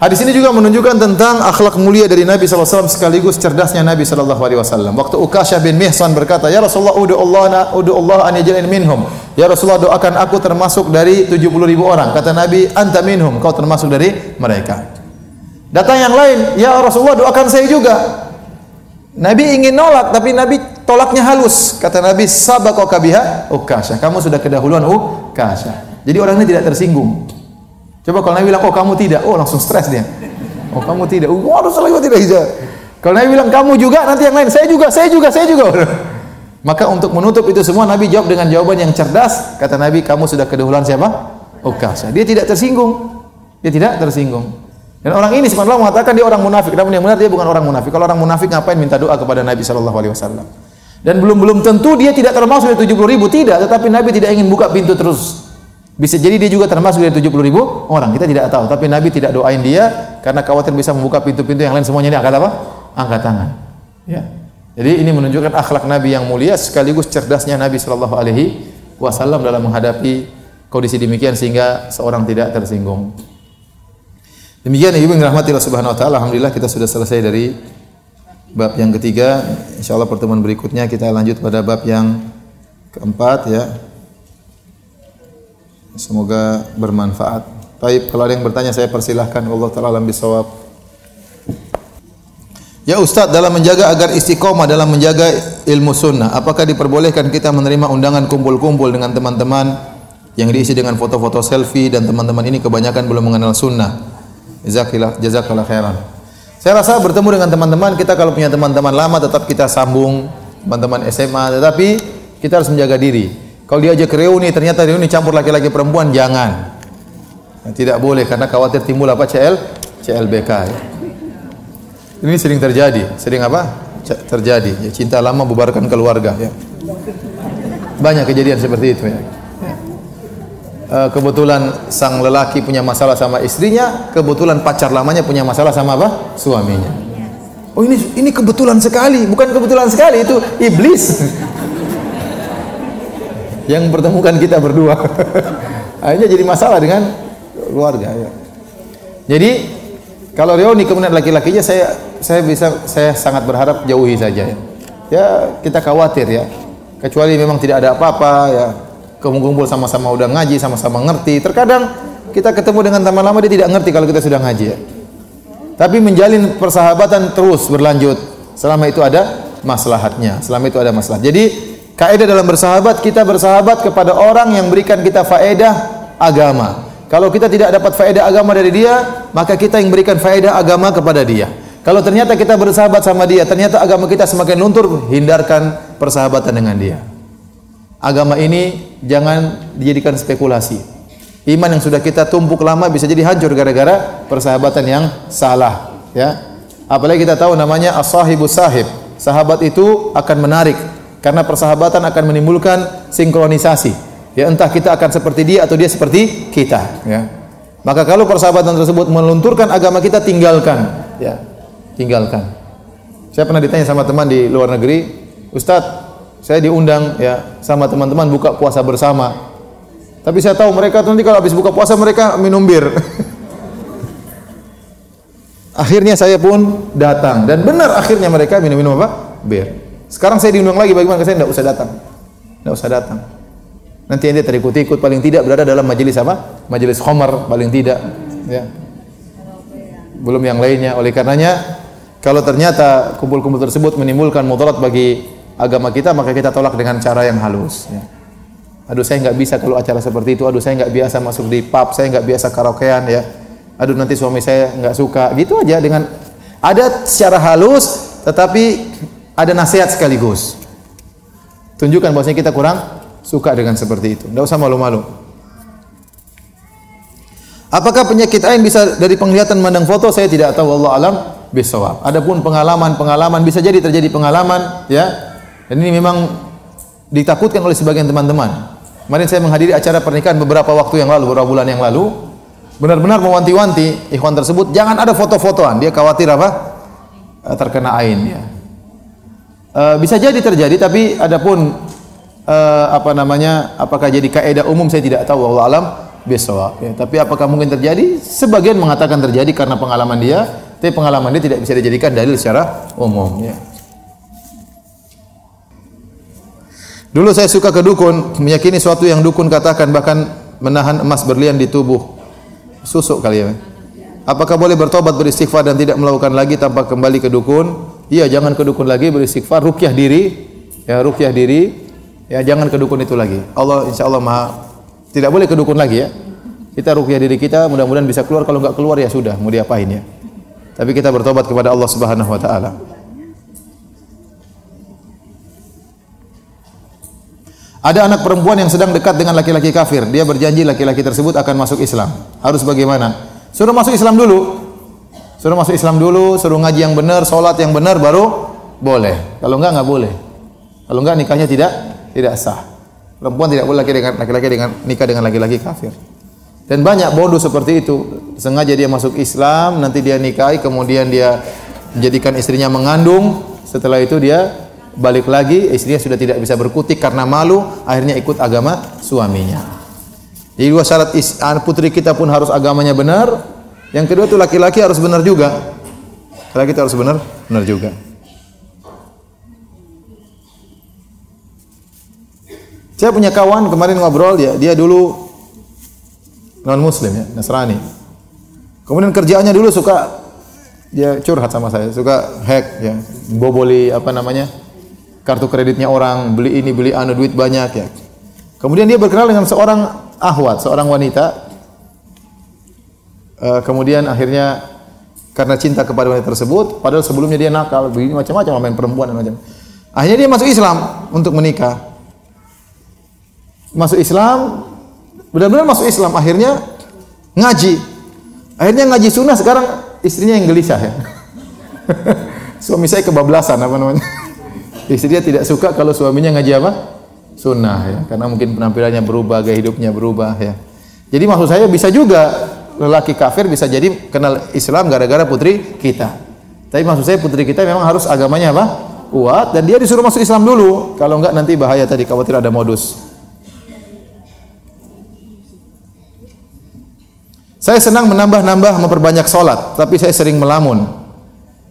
Hadis ini juga menunjukkan tentang akhlak mulia dari Nabi SAW sekaligus cerdasnya Nabi SAW. Waktu Ukasha bin Mihsan berkata, Ya Rasulullah, udu Allah, udu Allah an yajalin minhum. Ya Rasulullah, doakan aku termasuk dari 70 ribu orang. Kata Nabi, anta minhum, kau termasuk dari mereka. Datang yang lain, Ya Rasulullah, doakan saya juga. Nabi ingin nolak, tapi Nabi tolaknya halus. Kata Nabi, sabaqaka biha ukasha. Kamu sudah kedahuluan ukasha. Jadi orang ini tidak tersinggung. Coba kalau Nabi bilang, oh kamu tidak, oh langsung stres dia. Oh kamu tidak, oh selalu tidak hijau. Kalau Nabi bilang kamu juga, nanti yang lain, saya juga, saya juga, saya juga. *laughs* Maka untuk menutup itu semua Nabi jawab dengan jawaban yang cerdas. Kata Nabi, kamu sudah kedahuluan siapa? Ukasha. Dia tidak tersinggung. Dia tidak tersinggung. Dan orang ini subhanallah mengatakan dia orang munafik. Namun yang benar dia bukan orang munafik. Kalau orang munafik ngapain minta doa kepada Nabi Shallallahu Alaihi Wasallam? Dan belum belum tentu dia tidak termasuk dari 70 ribu tidak, tetapi Nabi tidak ingin buka pintu terus. Bisa jadi dia juga termasuk dari 70 ribu orang, kita tidak tahu. Tapi Nabi tidak doain dia karena khawatir bisa membuka pintu-pintu yang lain semuanya ini angkat apa? Angkat tangan. Ya. Jadi ini menunjukkan akhlak Nabi yang mulia sekaligus cerdasnya Nabi Shallallahu Alaihi Wasallam dalam menghadapi kondisi demikian sehingga seorang tidak tersinggung. Demikian Ibu yang rahmati Allah Subhanahu wa taala. Alhamdulillah kita sudah selesai dari bab yang ketiga. Insyaallah pertemuan berikutnya kita lanjut pada bab yang keempat ya. Semoga bermanfaat. Baik, kalau ada yang bertanya saya persilahkan. Allah taala alam bisawab. Ya Ustaz, dalam menjaga agar istiqomah dalam menjaga ilmu sunnah, apakah diperbolehkan kita menerima undangan kumpul-kumpul dengan teman-teman yang diisi dengan foto-foto selfie dan teman-teman ini kebanyakan belum mengenal sunnah? Jazakallah, jazakallah khairan. Saya rasa bertemu dengan teman-teman kita kalau punya teman-teman lama tetap kita sambung teman-teman SMA tetapi kita harus menjaga diri. Kalau diajak reuni ternyata reuni campur laki-laki perempuan jangan. Tidak boleh karena khawatir timbul apa CL CLBK ya. Ini sering terjadi. Sering apa? Terjadi. Ya, cinta lama bubarkan keluarga ya. Banyak kejadian seperti itu ya. Eh, kebetulan sang lelaki punya masalah sama istrinya, kebetulan pacar lamanya punya masalah sama apa? Suaminya. Oh ini ini kebetulan sekali, bukan kebetulan sekali itu iblis yang pertemukan kita berdua. *laughs* Akhirnya jadi masalah dengan keluarga. Ya. Jadi kalau reuni kemudian laki-lakinya saya saya bisa saya sangat berharap jauhi saja ya. Ya kita khawatir ya. Kecuali memang tidak ada apa-apa ya kumpul-kumpul sama-sama udah ngaji, sama-sama ngerti. Terkadang kita ketemu dengan teman lama dia tidak ngerti kalau kita sudah ngaji ya. Tapi menjalin persahabatan terus berlanjut selama itu ada maslahatnya, selama itu ada masalah. Jadi Kaidah dalam bersahabat, kita bersahabat kepada orang yang berikan kita faedah agama. Kalau kita tidak dapat faedah agama dari dia, maka kita yang berikan faedah agama kepada dia. Kalau ternyata kita bersahabat sama dia, ternyata agama kita semakin luntur, hindarkan persahabatan dengan dia. Agama ini jangan dijadikan spekulasi. Iman yang sudah kita tumpuk lama bisa jadi hancur gara-gara persahabatan yang salah, ya. Apalagi kita tahu namanya as-sahibus sahib. Sahabat itu akan menarik karena persahabatan akan menimbulkan sinkronisasi. Ya entah kita akan seperti dia atau dia seperti kita, ya. Maka kalau persahabatan tersebut melunturkan agama kita tinggalkan, ya. Tinggalkan. Saya pernah ditanya sama teman di luar negeri, "Ustaz, saya diundang ya sama teman-teman buka puasa bersama. Tapi saya tahu mereka nanti kalau habis buka puasa mereka minum bir. *laughs* akhirnya saya pun datang dan benar akhirnya mereka minum-minum apa? Bir. Sekarang saya diundang lagi, bagaimana saya tidak usah datang. Tidak usah datang. Nanti ente terikut-ikut paling tidak berada dalam majelis apa? Majelis khamar paling tidak, ya. Belum yang lainnya. Oleh karenanya kalau ternyata kumpul-kumpul tersebut menimbulkan mudarat bagi agama kita, maka kita tolak dengan cara yang halus, ya. Aduh saya nggak bisa kalau acara seperti itu. Aduh saya nggak biasa masuk di pub. Saya nggak biasa karaokean ya. Aduh nanti suami saya nggak suka. Gitu aja dengan ada secara halus, tetapi ada nasihat sekaligus. Tunjukkan bahwasanya kita kurang suka dengan seperti itu. Tidak usah malu-malu. Apakah penyakit ain bisa dari penglihatan memandang foto? Saya tidak tahu Allah alam bisawab. Adapun pengalaman-pengalaman bisa jadi terjadi pengalaman ya. Dan ini memang ditakutkan oleh sebagian teman-teman. Kemarin saya menghadiri acara pernikahan beberapa waktu yang lalu, beberapa bulan yang lalu. Benar-benar mewanti-wanti ikhwan tersebut jangan ada foto-fotoan. Dia khawatir apa? terkena ain ya. Uh, bisa jadi terjadi tapi adapun uh, apa namanya apakah jadi kaidah umum saya tidak tahu Allah alam bisawab ya. Tapi apakah mungkin terjadi? Sebagian mengatakan terjadi karena pengalaman dia, tapi pengalaman dia tidak bisa dijadikan dalil secara umum ya. Dulu saya suka ke dukun, meyakini suatu yang dukun katakan bahkan menahan emas berlian di tubuh. Susuk kali ya. Apakah boleh bertobat beristighfar dan tidak melakukan lagi tanpa kembali ke dukun? Iya, jangan ke dukun lagi beristighfar, rukyah diri, ya rukyah diri, ya jangan ke dukun itu lagi. Allah insya Allah maha tidak boleh ke dukun lagi ya. Kita rukyah diri kita, mudah-mudahan bisa keluar. Kalau nggak keluar ya sudah, mau diapain ya. Tapi kita bertobat kepada Allah Subhanahu Wa Taala. Ada anak perempuan yang sedang dekat dengan laki-laki kafir. Dia berjanji laki-laki tersebut akan masuk Islam. Harus bagaimana? Suruh masuk Islam dulu. Suruh masuk Islam dulu, suruh ngaji yang benar, sholat yang benar baru boleh. Kalau enggak enggak boleh. Kalau enggak nikahnya tidak tidak sah. Perempuan tidak boleh laki dengan laki-laki dengan nikah dengan laki-laki kafir. Dan banyak bodoh seperti itu. Sengaja dia masuk Islam, nanti dia nikahi, kemudian dia menjadikan istrinya mengandung. Setelah itu dia balik lagi, istrinya sudah tidak bisa berkutik karena malu, akhirnya ikut agama suaminya. Jadi dua syarat putri kita pun harus agamanya benar, yang kedua itu laki-laki harus benar juga. Laki-laki harus benar, benar juga. Saya punya kawan kemarin ngobrol ya, dia dulu non muslim ya, Nasrani. Kemudian kerjaannya dulu suka dia curhat sama saya, suka hack ya, boboli apa namanya? kartu kreditnya orang, beli ini, beli anu duit banyak ya. Kemudian dia berkenal dengan seorang ahwat, seorang wanita uh, kemudian akhirnya karena cinta kepada wanita tersebut, padahal sebelumnya dia nakal, begini macam-macam main perempuan dan macam. Akhirnya dia masuk Islam untuk menikah. Masuk Islam, benar-benar masuk Islam. Akhirnya ngaji. Akhirnya ngaji sunnah sekarang istrinya yang gelisah ya. *laughs* Suami saya kebablasan apa namanya. *laughs* Istrinya tidak suka kalau suaminya ngaji apa? Sunnah ya. Karena mungkin penampilannya berubah, gaya hidupnya berubah ya. Jadi maksud saya bisa juga lelaki kafir bisa jadi kenal Islam gara-gara putri kita. Tapi maksud saya putri kita memang harus agamanya apa? Kuat dan dia disuruh masuk Islam dulu. Kalau enggak nanti bahaya tadi khawatir ada modus. Saya senang menambah-nambah memperbanyak sholat, tapi saya sering melamun.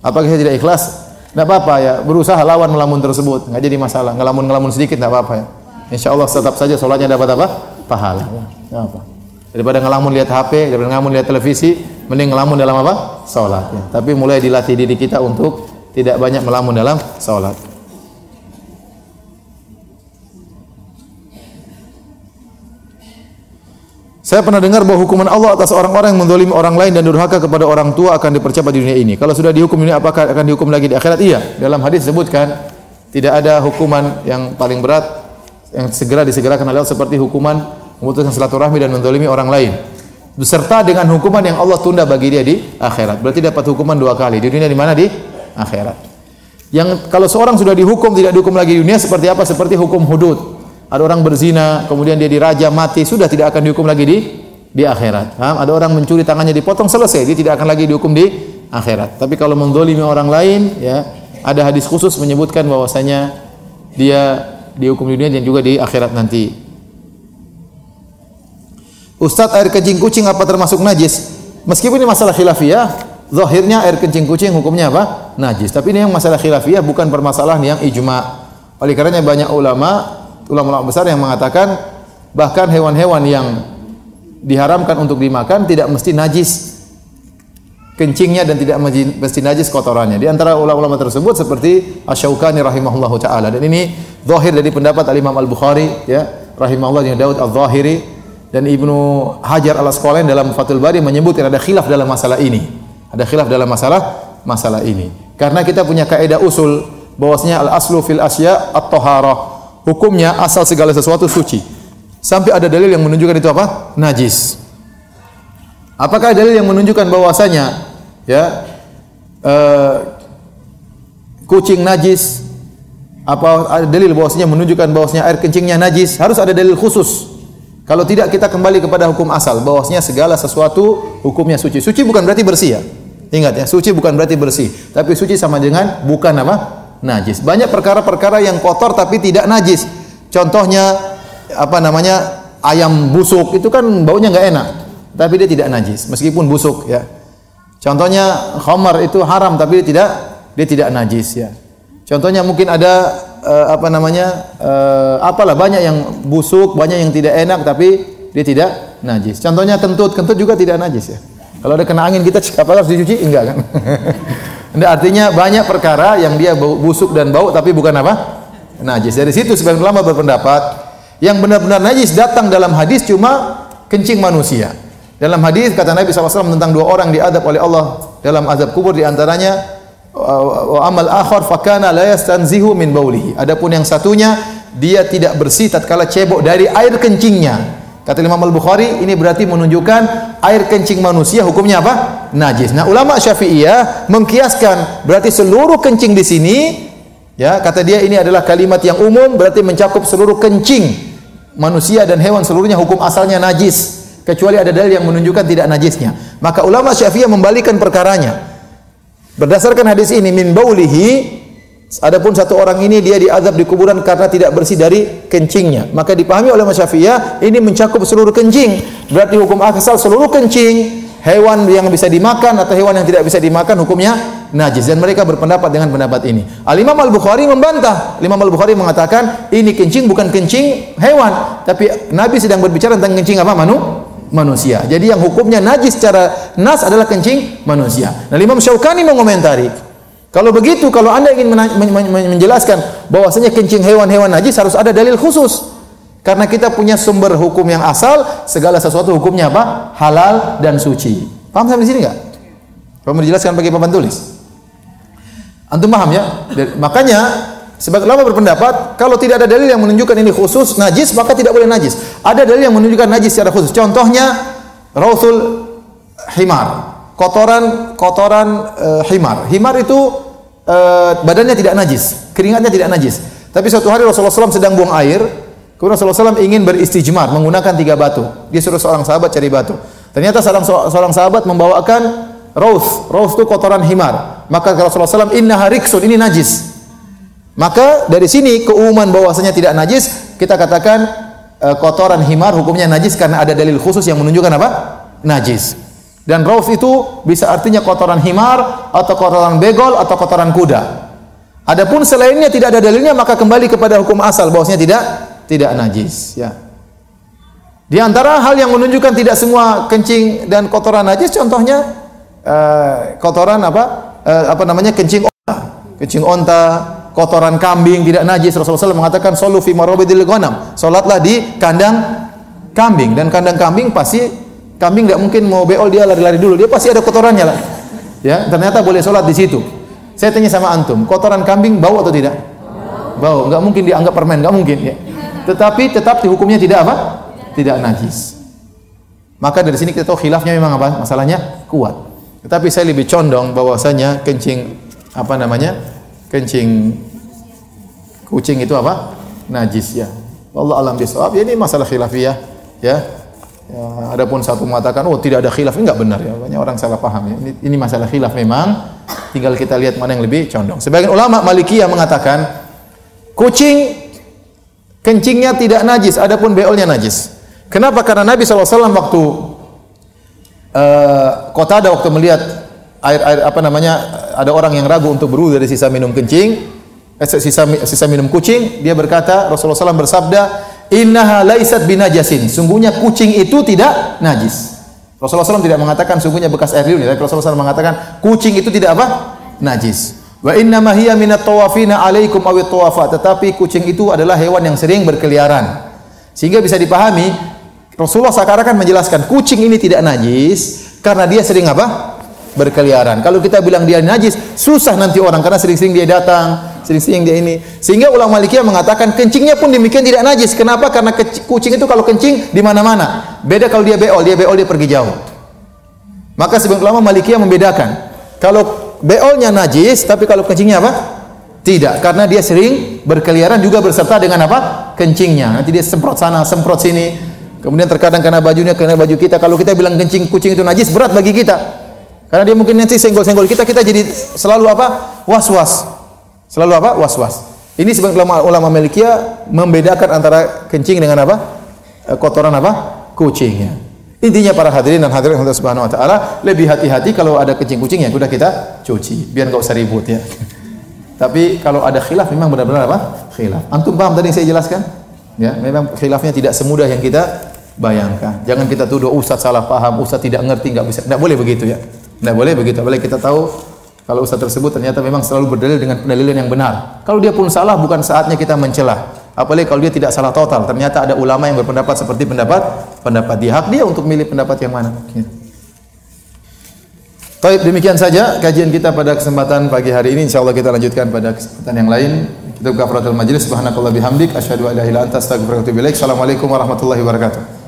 Apakah saya tidak ikhlas? Tidak apa-apa ya, berusaha lawan melamun tersebut, nggak jadi masalah. Ngelamun-ngelamun sedikit tidak apa-apa ya. Insya Allah tetap saja sholatnya dapat apa? Pahala. Ya, apa? Daripada ngelamun lihat HP, daripada ngelamun lihat televisi, mending ngelamun dalam apa? Salat. Ya. Tapi mulai dilatih diri kita untuk tidak banyak melamun dalam salat. Saya pernah dengar bahwa hukuman Allah atas orang-orang yang mendolimi orang lain dan durhaka kepada orang tua akan dipercepat di dunia ini. Kalau sudah dihukum ini, apakah akan dihukum lagi di akhirat? Iya. Dalam hadis disebutkan tidak ada hukuman yang paling berat yang segera disegerakan oleh Allah seperti hukuman memutuskan silaturahmi dan mendolimi orang lain. Beserta dengan hukuman yang Allah tunda bagi dia di akhirat. Berarti dapat hukuman dua kali. Di dunia di mana? Di akhirat. Yang kalau seorang sudah dihukum tidak dihukum lagi di dunia seperti apa? Seperti hukum hudud. Ada orang berzina, kemudian dia diraja mati, sudah tidak akan dihukum lagi di di akhirat. Paham? Ada orang mencuri tangannya dipotong selesai, dia tidak akan lagi dihukum di akhirat. Tapi kalau mendolimi orang lain, ya ada hadis khusus menyebutkan bahwasanya dia dihukum di dunia dan juga di akhirat nanti. Ustaz air kencing kucing apa termasuk najis? Meskipun ini masalah khilafiyah, zahirnya air kencing kucing hukumnya apa? Najis. Tapi ini yang masalah khilafiyah bukan permasalahan yang ijma. Oleh karenanya banyak ulama ulama-ulama besar yang mengatakan bahkan hewan-hewan yang diharamkan untuk dimakan tidak mesti najis kencingnya dan tidak mesti najis kotorannya. Di antara ulama-ulama tersebut seperti Asy-Syaukani rahimahullahu taala dan ini zahir dari pendapat Al-Imam Al-Bukhari ya rahimahullah Daud Al-Zahiri dan Ibnu Hajar Al-Asqalani dalam Fathul Bari menyebutkan ada khilaf dalam masalah ini. Ada khilaf dalam masalah masalah ini. Karena kita punya kaidah usul bahwasanya al-aslu fil asya at-taharah hukumnya asal segala sesuatu suci. Sampai ada dalil yang menunjukkan itu apa? Najis. Apakah dalil yang menunjukkan bahwasanya ya uh, kucing najis? Apa ada dalil bahwasanya menunjukkan bahwasanya air kencingnya najis? Harus ada dalil khusus. Kalau tidak kita kembali kepada hukum asal bahwasanya segala sesuatu hukumnya suci. Suci bukan berarti bersih ya. Ingat ya, suci bukan berarti bersih, tapi suci sama dengan bukan apa? najis. Banyak perkara-perkara yang kotor tapi tidak najis. Contohnya apa namanya? ayam busuk itu kan baunya nggak enak, tapi dia tidak najis meskipun busuk ya. Contohnya khamar itu haram tapi dia tidak dia tidak najis ya. Contohnya mungkin ada uh, apa namanya? Uh, apalah banyak yang busuk, banyak yang tidak enak tapi dia tidak najis. Contohnya kentut, kentut juga tidak najis ya. Kalau ada kena angin kita apa harus dicuci? Enggak kan? *laughs* Ini artinya banyak perkara yang dia busuk dan bau tapi bukan apa? Najis. Dari situ sebagian ulama berpendapat yang benar-benar najis datang dalam hadis cuma kencing manusia. Dalam hadis kata Nabi SAW tentang dua orang diadab oleh Allah dalam azab kubur di antaranya wa amal akhar fakana la yastanzihu min baulihi. Adapun yang satunya dia tidak bersih tatkala cebok dari air kencingnya. Kata Imam Al-Bukhari, ini berarti menunjukkan air kencing manusia hukumnya apa? Najis. Nah, ulama Syafi'iyah mengkiaskan berarti seluruh kencing di sini ya, kata dia ini adalah kalimat yang umum berarti mencakup seluruh kencing manusia dan hewan seluruhnya hukum asalnya najis kecuali ada dalil yang menunjukkan tidak najisnya. Maka ulama Syafi'iyah membalikan perkaranya. Berdasarkan hadis ini min baulihi Adapun satu orang ini dia diazab di kuburan karena tidak bersih dari kencingnya. Maka dipahami oleh Syafi'iyah ini mencakup seluruh kencing. Berarti hukum asal seluruh kencing hewan yang bisa dimakan atau hewan yang tidak bisa dimakan hukumnya najis dan mereka berpendapat dengan pendapat ini. Al Imam Al Bukhari membantah. Al Imam Al Bukhari mengatakan ini kencing bukan kencing hewan, tapi Nabi sedang berbicara tentang kencing apa manu? Manusia. Jadi yang hukumnya najis secara nas adalah kencing manusia. Nah, Imam Syaukani mengomentari kalau begitu, kalau Anda ingin menjelaskan bahwasanya kencing hewan-hewan najis harus ada dalil khusus. Karena kita punya sumber hukum yang asal, segala sesuatu hukumnya apa? Halal dan suci. Paham sampai di sini enggak? Kalau menjelaskan pakai papan tulis. Antum paham ya? Makanya sebagai ulama berpendapat kalau tidak ada dalil yang menunjukkan ini khusus najis maka tidak boleh najis. Ada dalil yang menunjukkan najis secara khusus. Contohnya rausul himar kotoran kotoran uh, himar. Himar itu uh, badannya tidak najis, keringatnya tidak najis. Tapi suatu hari Rasulullah SAW sedang buang air, kemudian Rasulullah SAW ingin beristijmar menggunakan tiga batu. Dia suruh seorang sahabat cari batu. Ternyata seorang seorang sahabat membawakan raus. Raus itu kotoran himar. Maka Rasulullah SAW, inna hariksun, ini najis. Maka dari sini keumuman bahwasanya tidak najis, kita katakan uh, kotoran himar hukumnya najis karena ada dalil khusus yang menunjukkan apa? Najis. Dan rauf itu bisa artinya kotoran himar atau kotoran begol atau kotoran kuda. Adapun selainnya tidak ada dalilnya maka kembali kepada hukum asal bahwasanya tidak tidak najis ya. Di antara hal yang menunjukkan tidak semua kencing dan kotoran najis contohnya uh, kotoran apa uh, apa namanya kencing onta. Kencing onta, kotoran kambing tidak najis. Rasulullah SAW mengatakan solu fi marabidil ghanam. Salatlah di kandang kambing dan kandang kambing pasti kambing nggak mungkin mau beol dia lari-lari dulu, dia pasti ada kotorannya lah. Ya, ternyata boleh sholat di situ. Saya tanya sama antum, kotoran kambing bau atau tidak? Bau, nggak mungkin dianggap permen, nggak mungkin ya. Tetapi tetap dihukumnya tidak apa? Tidak najis. Maka dari sini kita tahu khilafnya memang apa? Masalahnya kuat. Tetapi saya lebih condong bahwasanya kencing apa namanya? Kencing kucing itu apa? Najis ya. Allah alam bisawab. Ya, ini masalah khilafiyah ya. Ya, adapun satu mengatakan oh tidak ada khilaf ini enggak benar ya. Banyak orang salah paham ya. Ini, ini masalah khilaf memang. Tinggal kita lihat mana yang lebih condong. Sebagian ulama Malikiyah mengatakan kucing kencingnya tidak najis, adapun beolnya najis. Kenapa? Karena Nabi SAW waktu uh, kota ada waktu melihat air air apa namanya ada orang yang ragu untuk berwudu dari sisa minum kencing, eh, sisa sisa minum kucing, dia berkata Rasulullah SAW bersabda, Innaha laisat binajasin. Sungguhnya kucing itu tidak najis. Rasulullah SAW tidak mengatakan sungguhnya bekas air liur, tapi Rasulullah SAW mengatakan kucing itu tidak apa? Najis. Wa inna hiya minat tawafina alaikum awit tawafat. Tetapi kucing itu adalah hewan yang sering berkeliaran. Sehingga bisa dipahami Rasulullah seakan-akan menjelaskan kucing ini tidak najis karena dia sering apa? Berkeliaran. Kalau kita bilang dia najis, susah nanti orang karena sering-sering dia datang, sering-sering dia ini. Sehingga ulama Malikiyah mengatakan kencingnya pun demikian tidak najis. Kenapa? Karena kucing itu kalau kencing di mana-mana. Beda kalau dia beol, dia beol dia pergi jauh. Maka sebagian ulama Malikiyah membedakan. Kalau beolnya najis, tapi kalau kencingnya apa? Tidak, karena dia sering berkeliaran juga berserta dengan apa? Kencingnya. Nanti dia semprot sana, semprot sini. Kemudian terkadang karena bajunya, karena baju kita. Kalau kita bilang kencing kucing itu najis, berat bagi kita. Karena dia mungkin nanti senggol-senggol kita, kita jadi selalu apa? Was-was. Selalu apa? Was-was. Ini sebagian ulama ulama Malikiyah membedakan antara kencing dengan apa? E, kotoran apa? Kucingnya. Intinya para hadirin dan hadirin Allah Subhanahu wa taala, lebih hati-hati kalau ada kencing kucing ya sudah kita cuci, biar enggak usah ribut ya. *laughs* Tapi kalau ada khilaf memang benar-benar apa? Khilaf. Antum paham tadi yang saya jelaskan? Ya, memang khilafnya tidak semudah yang kita bayangkan. Jangan kita tuduh ustaz salah paham, ustaz tidak ngerti, enggak bisa. Enggak boleh begitu ya. Enggak boleh begitu. Boleh kita tahu kalau ustaz tersebut ternyata memang selalu berdalil dengan pendalilan yang benar. Kalau dia pun salah bukan saatnya kita mencelah. Apalagi kalau dia tidak salah total. Ternyata ada ulama yang berpendapat seperti pendapat pendapat dia. Hak dia untuk milih pendapat yang mana. Ya. Demikian saja kajian kita pada kesempatan pagi hari ini. Insyaallah kita lanjutkan pada kesempatan yang lain. Kita buka majlis. Subhanakallah bihamdik. Asyhadu an la anta astaghfiruka wa. Assalamualaikum warahmatullahi wabarakatuh.